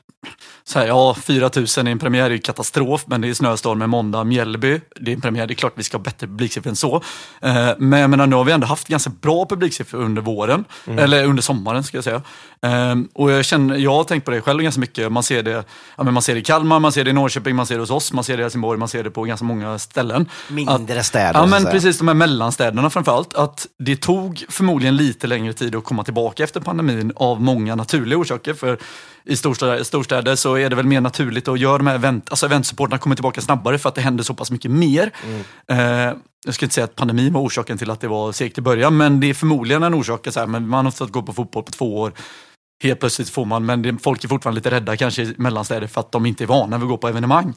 så här, ja, 4 000 i en premiär är ju katastrof, men det är snöstorm med måndag, Mjällby. Det är en premiär, det är klart vi ska ha bättre publiksiffror än så. Eh, men jag menar, nu har vi ändå haft ganska bra publiksiffror under våren, eller under sommaren ska jag säga. Eh, och jag, känner, jag har tänkt på det själv ganska mycket. Man ser det, ja, men man ser det i Kalmar, man ser det i Norrköping, man ser det hos oss, man ser det i Helsingborg, man ser det på ganska många ställen. Mindre städer, Ja, men att precis. De här mellanstäderna framförallt. Att det tog förmodligen lite längre tid att komma tillbaka efter pandemin av många naturliga orsaker. För i storstäder, storstäder så är det väl mer naturligt att göra de här event, alltså eventsupporterna kommer tillbaka snabbare för att det händer så pass mycket mer. Eh, jag ska inte säga att pandemin var orsaken till att det var segt i början, men det är förmodligen en orsak. Så här, men man har fått gå på fotboll på två år. Helt plötsligt får man, men det, folk är fortfarande lite rädda kanske i mellanstäder för att de inte är vana vid att gå på evenemang.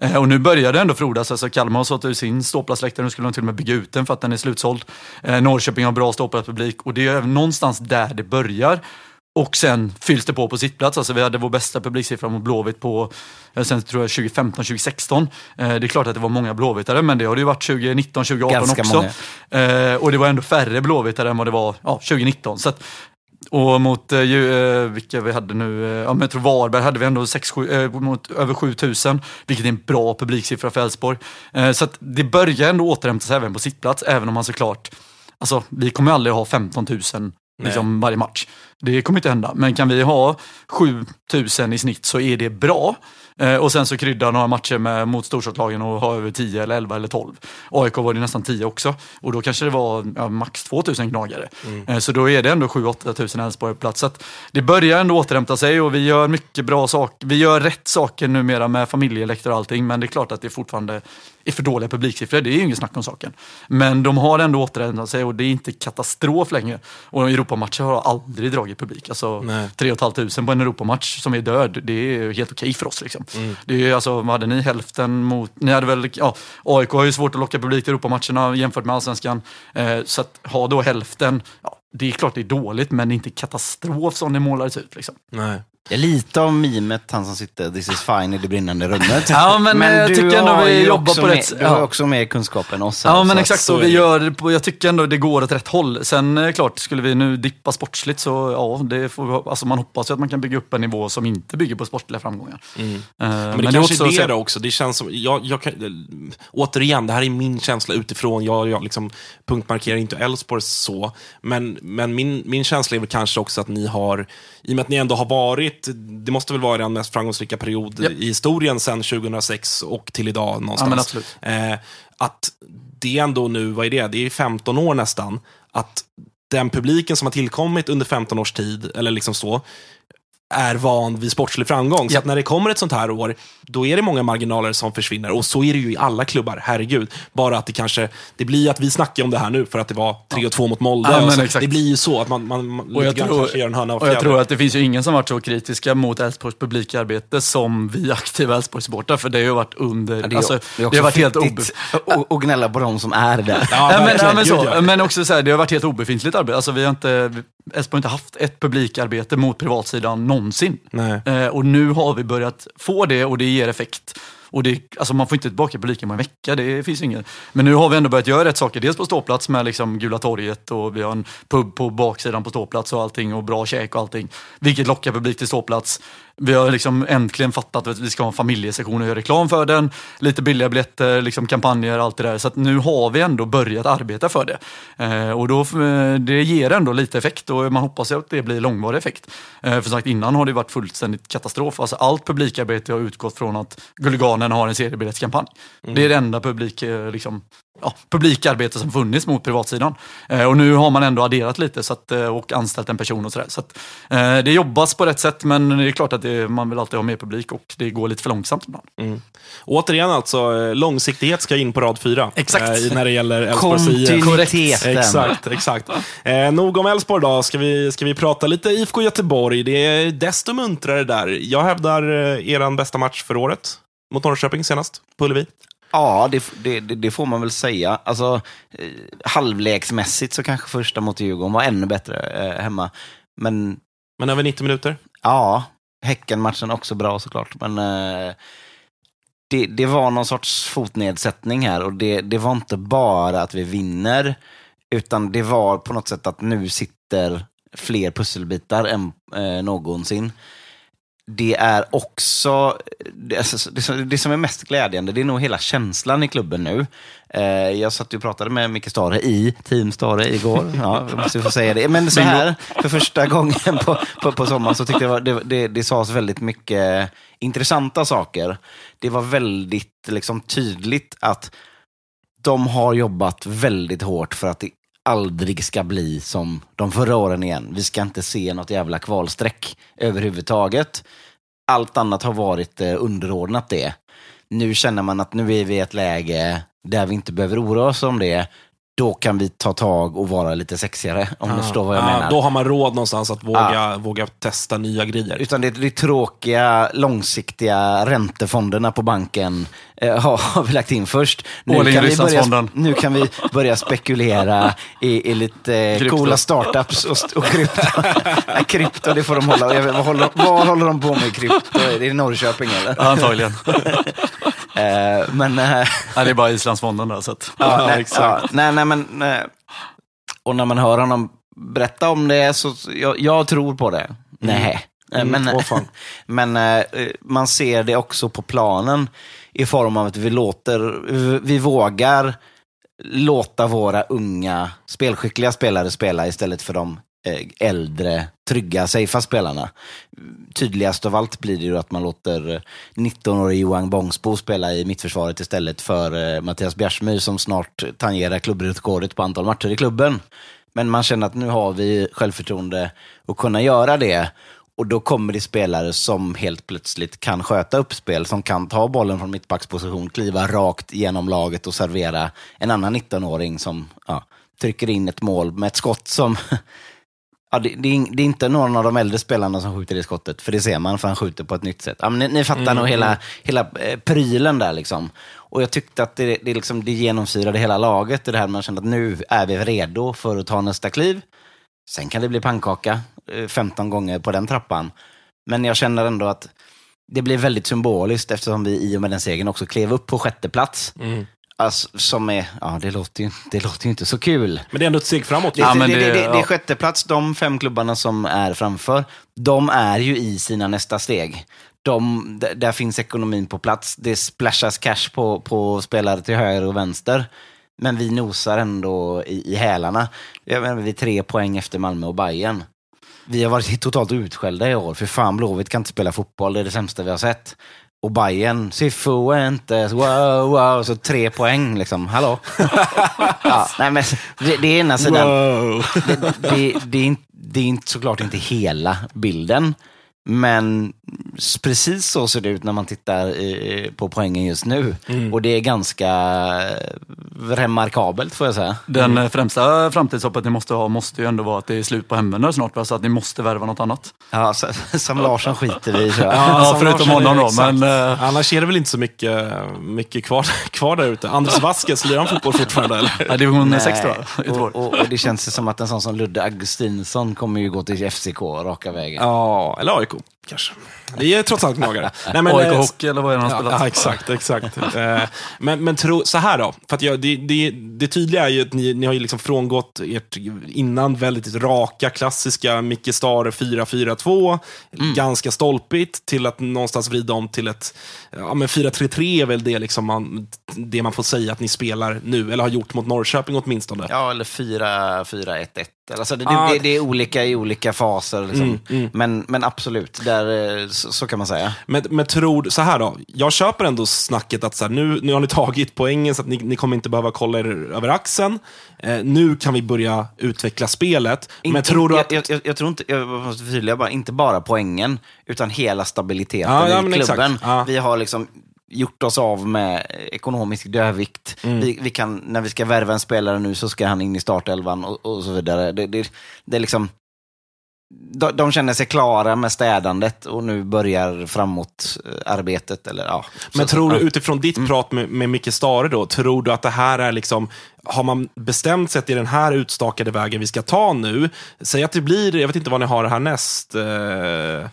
Eh, och nu börjar det ändå frodas. Alltså Kalmar har sålt ut sin ståplatsläktare, nu skulle de till och med bygga ut den för att den är slutsåld. Eh, Norrköping har bra ståplatspublik och det är någonstans där det börjar. Och sen fylls det på på sittplats. Alltså vi hade vår bästa publiksiffra mot Blåvitt på eh, sen tror jag 2015, 2016. Eh, det är klart att det var många blåvittare, men det har det ju varit 2019, 2018 Ganska också. Eh, och det var ändå färre blåvittare än vad det var ja, 2019. Så att, Och mot, eh, vilka vi hade nu, ja men jag tror Varberg hade vi ändå 6, 7, eh, mot över 7000, vilket är en bra publiksiffra för Elfsborg. Eh, så att det börjar ändå återhämta sig även på sittplats, även om man såklart, alltså vi kommer aldrig ha 15 000 liksom, varje match. Det kommer inte hända, men kan vi ha 7000 i snitt så är det bra. Eh, och sen så krydda några matcher med, mot storstadslagen och ha över 10 eller 11 eller 12. AIK var det nästan 10 också. Och då kanske det var ja, max 2000 gnagare. Eh, så då är det ändå 7-8 tusen Elfsborg på plats. Så det börjar ändå återhämta sig och vi gör mycket bra saker. Vi gör rätt saker numera med familjeläktare och allting. Men det är klart att det fortfarande är för dåliga publiksiffror. Det är ju inget snack om saken. Men de har ändå återhämtat sig och det är inte katastrof längre. Och Europamatcher har aldrig dragit publik. Alltså Nej. 3 500 på en Europamatch som är död, det är helt okej för oss. Liksom. Det är alltså, hade ni? Hälften mot... Ni hade väl, ja, AIK har ju svårt att locka publik till Europamatcherna jämfört med allsvenskan. Eh, så att ha då hälften, ja, det är klart det är dåligt, men det är inte katastrof som det målades ut. Liksom. Nej. Är lite av mimet, han som sitter this is fine i det brinnande rummet. Ja, men, eh, jag du tycker ändå vi jobbar också på rätt- Du har ja. också mer kunskap än oss. här, Ja men så exakt så, vi gör, det på- jag tycker ändå det går åt rätt håll. Sen är klart, skulle vi nu dippa sportsligt så ja, det får, alltså man hoppas ju att man kan bygga upp en nivå som inte bygger på sportliga framgångar. Eh, Mm. Men det kanske också är det då också. Det känns som, jag, jag kan, återigen, det här är min känsla utifrån. Jag, jag liksom punktmarkerar inte Elfsborg så. Men, men min, min känsla är väl kanske också att ni har, i och med att ni ändå har varit, det måste väl vara den mest framgångsrika period Japp. i historien sedan 2006 och till idag någonstans. Ja. Eh, att det ändå nu, vad är det? Det är 15 år nästan. Att den publiken som har tillkommit under 15 års tid, eller liksom så, är van vid sportslig framgång. Så Japp. att när det kommer ett sånt här år, då är det många marginaler som försvinner. Och så är det ju i alla klubbar, herregud. Bara att det kanske, det blir att vi snackar om det här nu för att det var 3-2 mot Molde. Ja, men Och så, exakt. det blir ju så att man, man, Och jag, tror, kanske gör en höna av och jag tror att det finns ju ingen som varit så kritiska mot Elfsborgs publikarbete som vi aktiva Elfsborgssupportrar, för det har ju varit under... Ja, det, är, alltså, det har varit helt att- att gnälla på de som är där. Ja, men, men, Gud, så, men också så här, det har varit helt obefintligt arbete. Alltså, vi har inte, Elfsborg har inte haft ett publikarbete mot privatsidan någonsin. Nej. Eh, och nu har vi börjat få det och det ger effekt. Och det, alltså man får inte tillbaka publiken på en vecka, det finns inget. Men nu har vi ändå börjat göra rätt saker. Dels på ståplats med liksom Gula torget och vi har en pub på baksidan på ståplats och allting och bra käk och allting. Vilket lockar publik till ståplats. Vi har liksom äntligen fattat att vi ska ha en familjesektion och göra reklam för den. Lite billiga biljetter, liksom kampanjer, allt det där. Så nu har vi ändå börjat arbeta för det. Eh, och då, eh, det ger ändå lite effekt och man hoppas att det blir långvarig effekt. Eh, för sagt, innan har det varit fullständigt katastrof. Alltså, allt publikarbete har utgått från att Guliganen har en seriebiljettskampanj. Det är det enda publik, eh, liksom, ja, publikarbete som funnits mot privatsidan. Eh, och nu har man ändå adderat lite så att, eh, och anställt en person och sådär. Så att, eh, det jobbas på rätt sätt men det är klart att det, man vill alltid ha mer publik och det går lite för långsamt ibland. Mm. Återigen alltså, eh, långsiktighet ska in på rad fyra. Exakt. Eh, när det gäller Elfsborgs IF. Kontinuiteten. Exakt, exakt. Eh, nog om Elfsborg då. Ska vi, ska vi prata lite IFK Göteborg? Det är desto muntrare där. Jag hävdar eh, eran bästa match för året. Mot Norrköping senast, på Ullevi. Ja, det, det, det, får man väl säga. Alltså, eh, halvleksmässigt så kanske första mot Djurgården var ännu bättre eh, hemma. Men Men över 90 minuter. ja, Häcken-matchen också bra såklart. Men eh, det, det var någon sorts fotnedsättning här och det, det var inte bara att vi vinner, utan det var på något sätt att nu sitter fler pusselbitar än eh, någonsin. Det är också, det, alltså, som- det som är mest glädjande, det är nog hela känslan i klubben nu. Eh, jag satt och pratade med Micke Stare i Team Stare igår. Ja, jag måste få säga det. Men så här, för första gången på, på, på sommaren så tyckte jag det, det, det sades väldigt mycket intressanta saker. Det var väldigt liksom, tydligt att de har jobbat väldigt hårt för att det aldrig ska bli som de förra åren igen. Vi ska inte se något jävla kvalstreck överhuvudtaget. Allt annat har varit eh, underordnat det. Nu känner man att nu är vi i ett läge där vi inte behöver oroa oss om det. Då kan vi ta tag och vara lite sexigare, om du förstår vad jag Ja, menar. Då har man råd någonstans att våga, våga testa nya grejer. Utan det, det tråkiga, långsiktiga räntefonderna på banken eh, har, har vi lagt in först. All in kan, vi börja, nu kan vi börja spekulera i, i lite eh, coola startups och, och krypto. Nej, krypto, det får de hålla. Vet, vad, håller, vad håller de på med i krypto? Är det i Norrköping eller? Ja, antagligen. Eh, men... eh, ja, det är bara Islandsfonden där. Så att, Ja, nej, exakt. ja, nej, nej, men... eh, Och när man hör honom berätta om det, så jag, jag tror på det. Nej. Mm, Men, åh fan. men eh, man ser det också på planen i form av att vi låter, vi vågar låta våra unga, spelskickliga spelare spela istället för de Eh, äldre, trygga, safea spelarna. Tydligast av allt blir det ju att man låter 19-årige Johan Bångsbo spela i mittförsvaret istället för eh, Mattias Bjärsmyr som snart tangerar klubbrekordet på antal matcher i klubben. Men man känner att nu har vi självförtroende att kunna göra det. Och då kommer det spelare som helt plötsligt kan sköta uppspel, som kan ta bollen från mittbacksposition, kliva rakt genom laget och servera en annan 19-åring som ja, trycker in ett mål med ett skott som... Ja, det, det, är, det är inte någon av de äldre spelarna som skjuter det skottet, för det ser man, för han skjuter på ett nytt sätt. Ja, ni, ni fattar Mm, nog hela, hela eh, prylen där. Liksom. Och jag tyckte att det, det, liksom, det genomsyrade hela laget, det här man kände att nu är vi redo för att ta nästa kliv. Sen kan det bli pannkaka eh, 15 gånger på den trappan. Men jag känner ändå att det blir väldigt symboliskt eftersom vi i och med den segern också klev upp på sjätte plats. Mm. Alltså, som är, ja det låter, ju, det låter ju inte så kul. Men det är ändå ett steg framåt. Det, Ja, det, men det, det- det, det, ja. är sjätte plats, de fem klubbarna som är framför, de är ju i sina nästa steg. De, där finns ekonomin på plats, det splashas cash på, på spelare till höger och vänster. Men vi nosar ändå i, i hälarna. Jag menar, vi är tre poäng efter Malmö och Bayern. Vi har varit totalt utskällda i år, för fan Blåvitt kan inte spela fotboll, det är det sämsta vi har sett. Och Bayern, Cifuentes, wow, wow, så tre poäng liksom, hallå? ja, nej men det, det är ena sidan. Wow. Det, det, det, är det är inte, såklart inte hela bilden, men precis så ser det ut när man tittar på poängen just nu. Och det är ganska eh, remarkabelt får jag säga. Den eh, främsta framtidshoppet ni måste ha måste ju ändå vara att det är slut på hemvänner snart, va? så att ni måste värva något annat. Ja, så, som Larsson skiter vi i. Ja, som förutom honom då, men, eh, Annars är det väl inte så mycket, mycket kvar, kvar där ute. Anders Vasquez, lirar han fotboll fortfarande? Eller? Ja, division Nej, 6 tror jag, och, och, och det känns ju som att en sån som Ludde Augustinsson kommer ju gå till FCK raka vägen. Ja, eller AIK Beispiel. Kanske. Det är trots allt gnagare. Nej, men, AIK eh, Hockey eller vad är det han spelat? ja, exakt. exakt. Eh, men men tro, så här då, för att jag, det, det, det tydliga är ju att ni, ni har ju liksom frångått ert innan väldigt raka, klassiska Micke Stare 4-4-2, Mm. ganska stolpigt, till att någonstans vrida om till ett ja, men 4-3-3 är väl det, liksom man, det man får säga att ni spelar nu, eller har gjort mot Norrköping åtminstone. Ja, eller 4-4-1-1. Alltså det, Ah. det, det är olika i olika faser. Liksom. Mm, mm. Men, men absolut, där, eh, så, så kan man säga. Men, men tror, så här då, jag köper ändå snacket att så här, nu, nu har ni tagit poängen så att ni, ni kommer inte behöva kolla er över axeln. Eh, nu kan vi börja utveckla spelet. men In- tror in- du att... jag, jag, jag tror inte, jag måste förtydliga bara, inte bara poängen, utan hela stabiliteten Ja, ja, i men klubben. Ja. Vi har liksom gjort oss av med ekonomisk dödvikt. Mm. Vi, vi kan, när vi ska värva en spelare nu så ska han in i startelvan och, och så vidare. Det, det, det är liksom, de, de känner sig klara med städandet och nu börjar framåt-arbetet. Eller, ja, Men så- tror du. Mm. utifrån ditt prat med, med Micke Stare då, tror du att det här är liksom, har man bestämt sig att det är den här utstakade vägen vi ska ta nu? Säg att det blir, jag vet inte vad ni har här näst. Eh,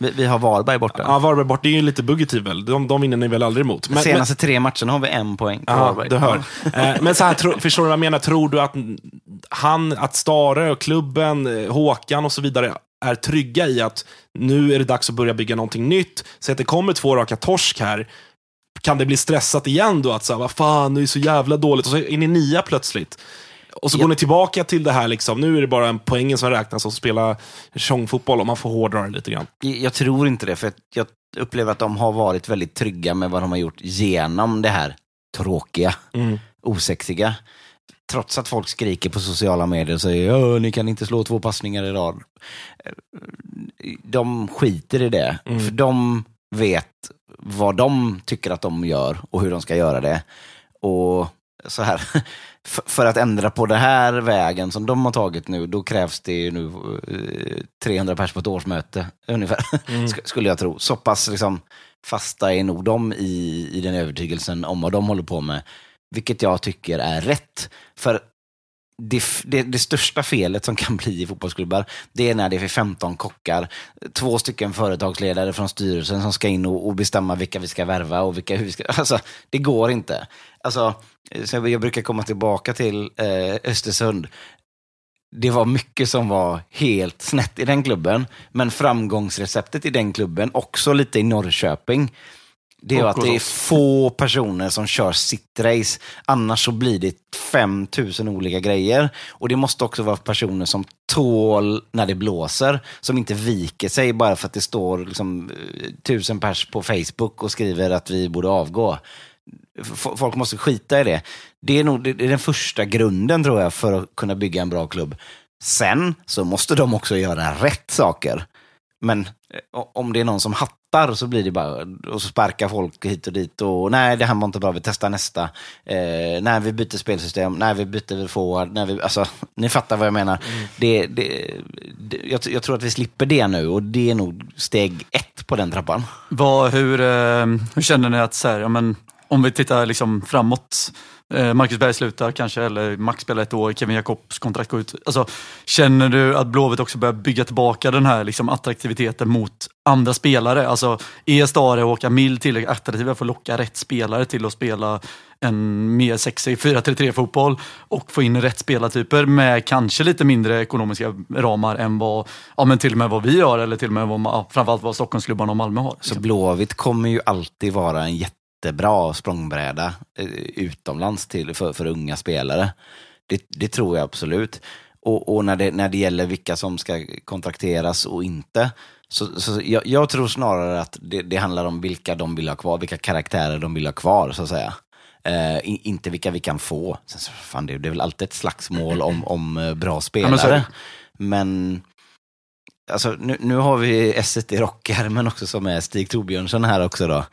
vi, vi har Varberg borta. ja, Varberg bort, det är ju lite buggetiv väl? De, de vinner ni väl aldrig emot? De senaste tre matcherna har vi en poäng på Varberg. du hör. Eh, Men så här, tro, förstår du vad jag menar? Tror du att han, att Stare och klubben, eh, Håkan och så vidare är trygga i att nu är det dags att börja bygga någonting nytt. Så att det kommer två raka torsk här. Kan det bli stressat igen då? Att säga, vad fan, det är så jävla dåligt. Och så är ni nia plötsligt. Och så Ja. går ni tillbaka till det här, liksom. nu är det bara en poängen som räknas och spela tjongfotboll om man får hårdra det lite grann. Jag tror inte det, för jag upplever att de har varit väldigt trygga med vad de har gjort genom det här tråkiga, Mm. osexiga. Trots att folk skriker på sociala medier och säger "Åh, ni kan inte slå två passningar i rad. De skiter i det, Mm. för de vet vad de tycker att de gör och hur de ska göra det. Och så här, för att ändra på den här vägen som de har tagit nu, då krävs det nu eh, 300 pers på ett årsmöte ungefär, sk- skulle jag tro. Så pass liksom, fasta är nog de i, i den övertygelsen om vad de håller på med, vilket jag tycker är rätt. För det, det, det största felet som kan bli i fotbollsklubbar, det är när det är 15 kockar, två stycken företagsledare från styrelsen som ska in och, och bestämma vilka vi ska värva och vilka, hur vi ska... Alltså, det går inte. Alltså, jag brukar komma tillbaka till eh, Östersund. det var mycket som var helt snett i den klubben. Men framgångsreceptet i den klubben, också lite i Norrköping, det är att det är få personer som kör sitt race. Annars så blir det 5000 olika grejer. Och det måste också vara personer som tål när det blåser. Som inte viker sig bara för att det står liksom, eh, tusen pers på Facebook och skriver att vi borde avgå. Folk måste skita i det. Det är nog det är den första grunden tror jag för att kunna bygga en bra klubb. Sen så måste de också göra rätt saker. Men eh, om det är någon som hattar så blir det bara, och så sparkar folk hit och dit och nej det här var inte bra, vi testar nästa. Eh, nej vi byter spelsystem, nej vi byter forward, nej vi, alltså ni fattar vad jag menar. Det, det, det, jag, jag tror att vi slipper det nu och det är nog steg ett på den trappan. Vad, hur, eh, hur känner ni att, så här, ja, men, om vi tittar liksom framåt, Marcus Berg slutar kanske, eller Max spelar ett år, Kevin Jakobs kontrakt går ut. Alltså, känner du att Blåvitt också börjar bygga tillbaka den här liksom, attraktiviteten mot andra spelare? Alltså, är Stare och Håkan Mild tillräckligt attraktiva för att locka rätt spelare till att spela en mer sexig 4-3-3 fotboll och få in rätt spelartyper med kanske lite mindre ekonomiska ramar än vad, ja men till och med vad vi gör eller till och med vad, ja, framförallt vad Stockholmsklubbarna och Malmö har. Så liksom. Blåvitt kommer ju alltid vara en jättebra språngbräda eh, utomlands till, för, för unga spelare. Det, det tror jag absolut. Och, och när, det, när det gäller vilka som ska kontrakteras och inte, så, så jag, jag tror snarare att det, det handlar om vilka de vill ha kvar, vilka karaktärer de vill ha kvar, så att säga. Eh, inte vilka vi kan få. Sen, så, fan, det, det är väl alltid ett slagsmål om, om eh, bra spelare. men är det. men alltså, nu, nu har vi S1 i rockärmen också som är Stig Torbjörnsson här också då.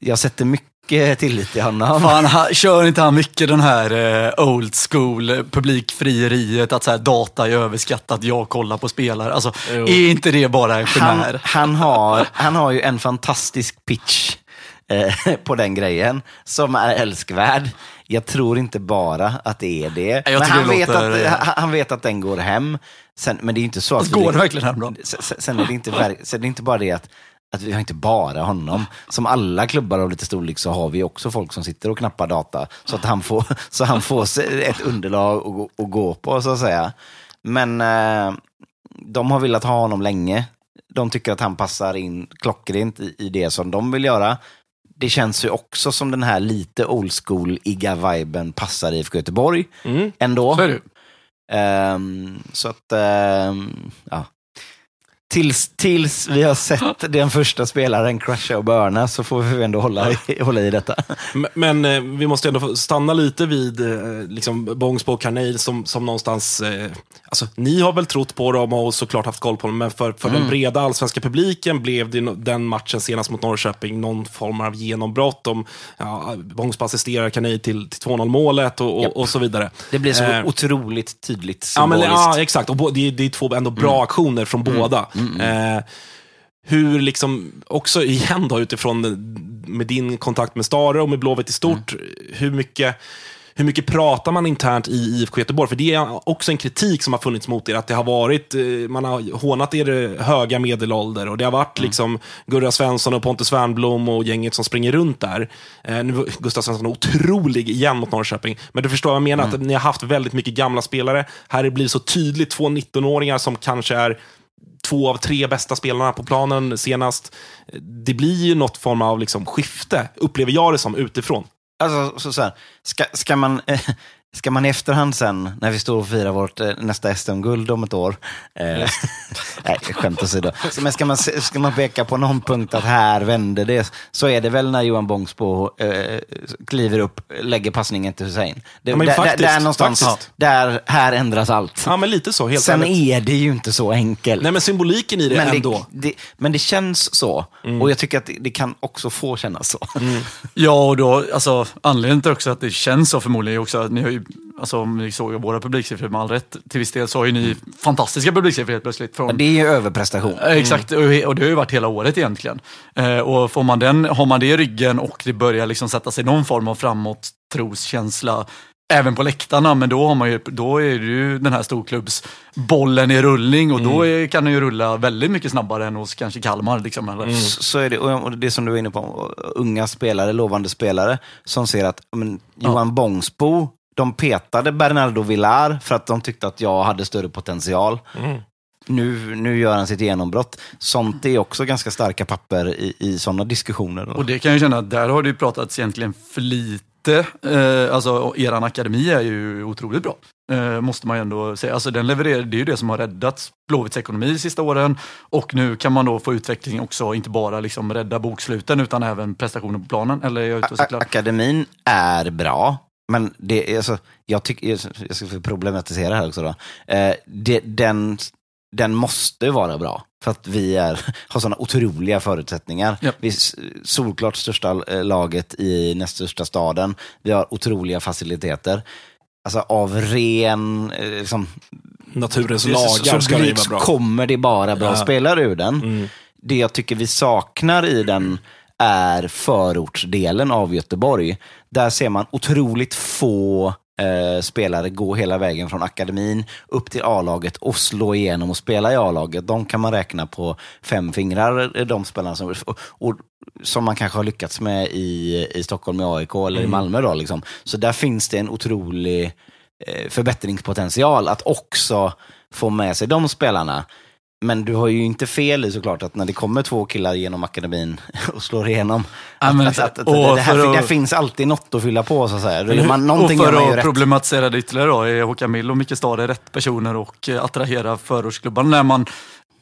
Jag sätter mycket tillit till honom. Fan, han, kör inte han mycket den här eh, old school eh, publikfrieriet, att så här, data är överskattat, jag kollar på spelare. Alltså, är inte det bara en han, chimär? han, har, han har ju en fantastisk pitch eh, på den grejen som är älskvärd. Jag tror inte bara att det är det. Jag Men han det vet, låter- att, han, han vet att den går hem. Sen, men det är inte så att... Går det verkligen hem då? Sen, sen, är det inte, sen är det inte bara det att att vi har inte bara honom. Som alla klubbar av lite storlek så har vi också folk som sitter och knappar data. Så att han får, så han får ett underlag att gå- att gå på, så att säga. Men eh, de har velat ha honom länge. De tycker att han passar in klockrent i, i det som de vill göra. Det känns ju också som den här lite old school-iga viben passar i IFK Göteborg ändå. Så. Ehm, så att, ehm, ja. Tills, tills vi har sett den första spelaren crasha och burna så får vi ändå hålla i, hålla i detta. Men, men eh, vi måste ändå stanna lite vid eh, liksom Bångsbo och Carneil som, som någonstans... Eh, alltså, ni har väl trott på dem och såklart haft koll på dem, men för, för Mm. den breda allsvenska publiken blev det den matchen senast mot Norrköping någon form av genombrott. De, ja, Bångsbo assisterar Carneil till, till 2-0 målet och, och, och så vidare. Det blir så Eh, otroligt tydligt Ja, men, symboliskt. ja, exakt. Och det, det är två ändå bra aktioner från båda. Eh, hur, liksom, också igen då utifrån med din kontakt med Stare och med Blåvitt i stort, hur mycket hur mycket pratar man internt i IFK Göteborg? För det är också en kritik som har funnits mot er, att det har varit, eh, man har hånat er höga medelålder och det har varit liksom Gurra Svensson och Pontus Wernbloom och gänget som springer runt där. Eh, nu Gustav Svensson otrolig igen mot Norrköping, men du förstår vad jag menar, att ni har haft väldigt mycket gamla spelare. Här blir det så tydligt två 19-åringar som kanske är två av tre bästa spelarna på planen senast. Det blir ju något form av liksom skifte, upplever jag det som, utifrån. Alltså, så, så här, ska, ska, man, eh, ska man i efterhand sen, när vi står och firar vårt eh, nästa SM-guld om ett år, eh, nej, skämt åsido, Så, men ska man, ska man peka på någon punkt att här vände det, så är det väl när Johan Bångsbo eh, kliver upp, lägger passningen till Hussein. Det, Ja, men där, faktiskt, där, där någonstans, faktiskt. där, här ändras allt. Ja, men lite så, helt Sen ärligt. är det ju inte så enkelt. Nej, men symboliken i det men, ändå. det, det, men det känns så. Och jag tycker att det, det kan också få kännas så. Ja, och då, alltså, anledningen till också att det känns så förmodligen är också att ni har ju, alltså om ni såg våra publiksiffror med all rätt, till viss del så har ju ni fantastiska publiksiffror helt plötsligt. Från, Det är ju överprestation. Eh, Exakt, och det har ju varit hela året egentligen. Eh, och får man den, har man det i ryggen och det börjar liksom sätta sig någon form av framåt troskänsla även på läktarna, men då, har man ju, då är det ju den här storklubbsbollen i rullning och då är, kan den ju rulla väldigt mycket snabbare än hos kanske Kalmar. Liksom, eller? Så så är det, och det som du var inne på, unga spelare, lovande spelare, som ser att men, Johan Bångsbo De petade Bernardo Villar för att de tyckte att jag hade större potential. Nu, nu gör han sitt genombrott. Sånt är också ganska starka papper i, i sådana diskussioner. Och det kan jag känna att där har det ju pratats egentligen för lite. Eh, alltså eran akademi är ju otroligt bra. Eh, måste man ju ändå säga. Alltså den levererar, det är ju det som har räddat Blåvitts ekonomi de sista åren. Och nu kan man då få utveckling också, inte bara liksom rädda boksluten utan även prestationen på planen. Eller är jag ute och cyklar? Akademin är bra, men det är, alltså, jag, tycker, jag ska problematisera här också. Då. Eh, det, den, den måste vara bra, för att vi är, har sådana otroliga förutsättningar. Japp. Vi är solklart största eh, laget i näst största staden. Vi har otroliga faciliteter. Alltså av ren eh, liksom, Naturens lagar ska det vara bra. kommer det bara bra Ja. spelare ur den. Mm. Det jag tycker vi saknar i den är förortsdelen av Göteborg. Där ser man otroligt få eh, spelare gå hela vägen från akademin upp till A-laget och slå igenom och spela i A-laget. De kan man räkna på fem fingrar, eh, de spelarna som, och, och, som man kanske har lyckats med i, i Stockholm med AIK eller i Malmö. Då, liksom. Så där finns det en otrolig eh, förbättringspotential att också få med sig de spelarna. Men du har ju inte fel i såklart att när det kommer två killar genom akademin och slår igenom, Ja, men att, att, att, det, här, att- det finns alltid något att fylla på så att säga. Hur? Man, och för att problematisera det ytterligare då, är Håkan Mild och Micke Stad rätt personer och eh, attrahera förortsklubbarna när man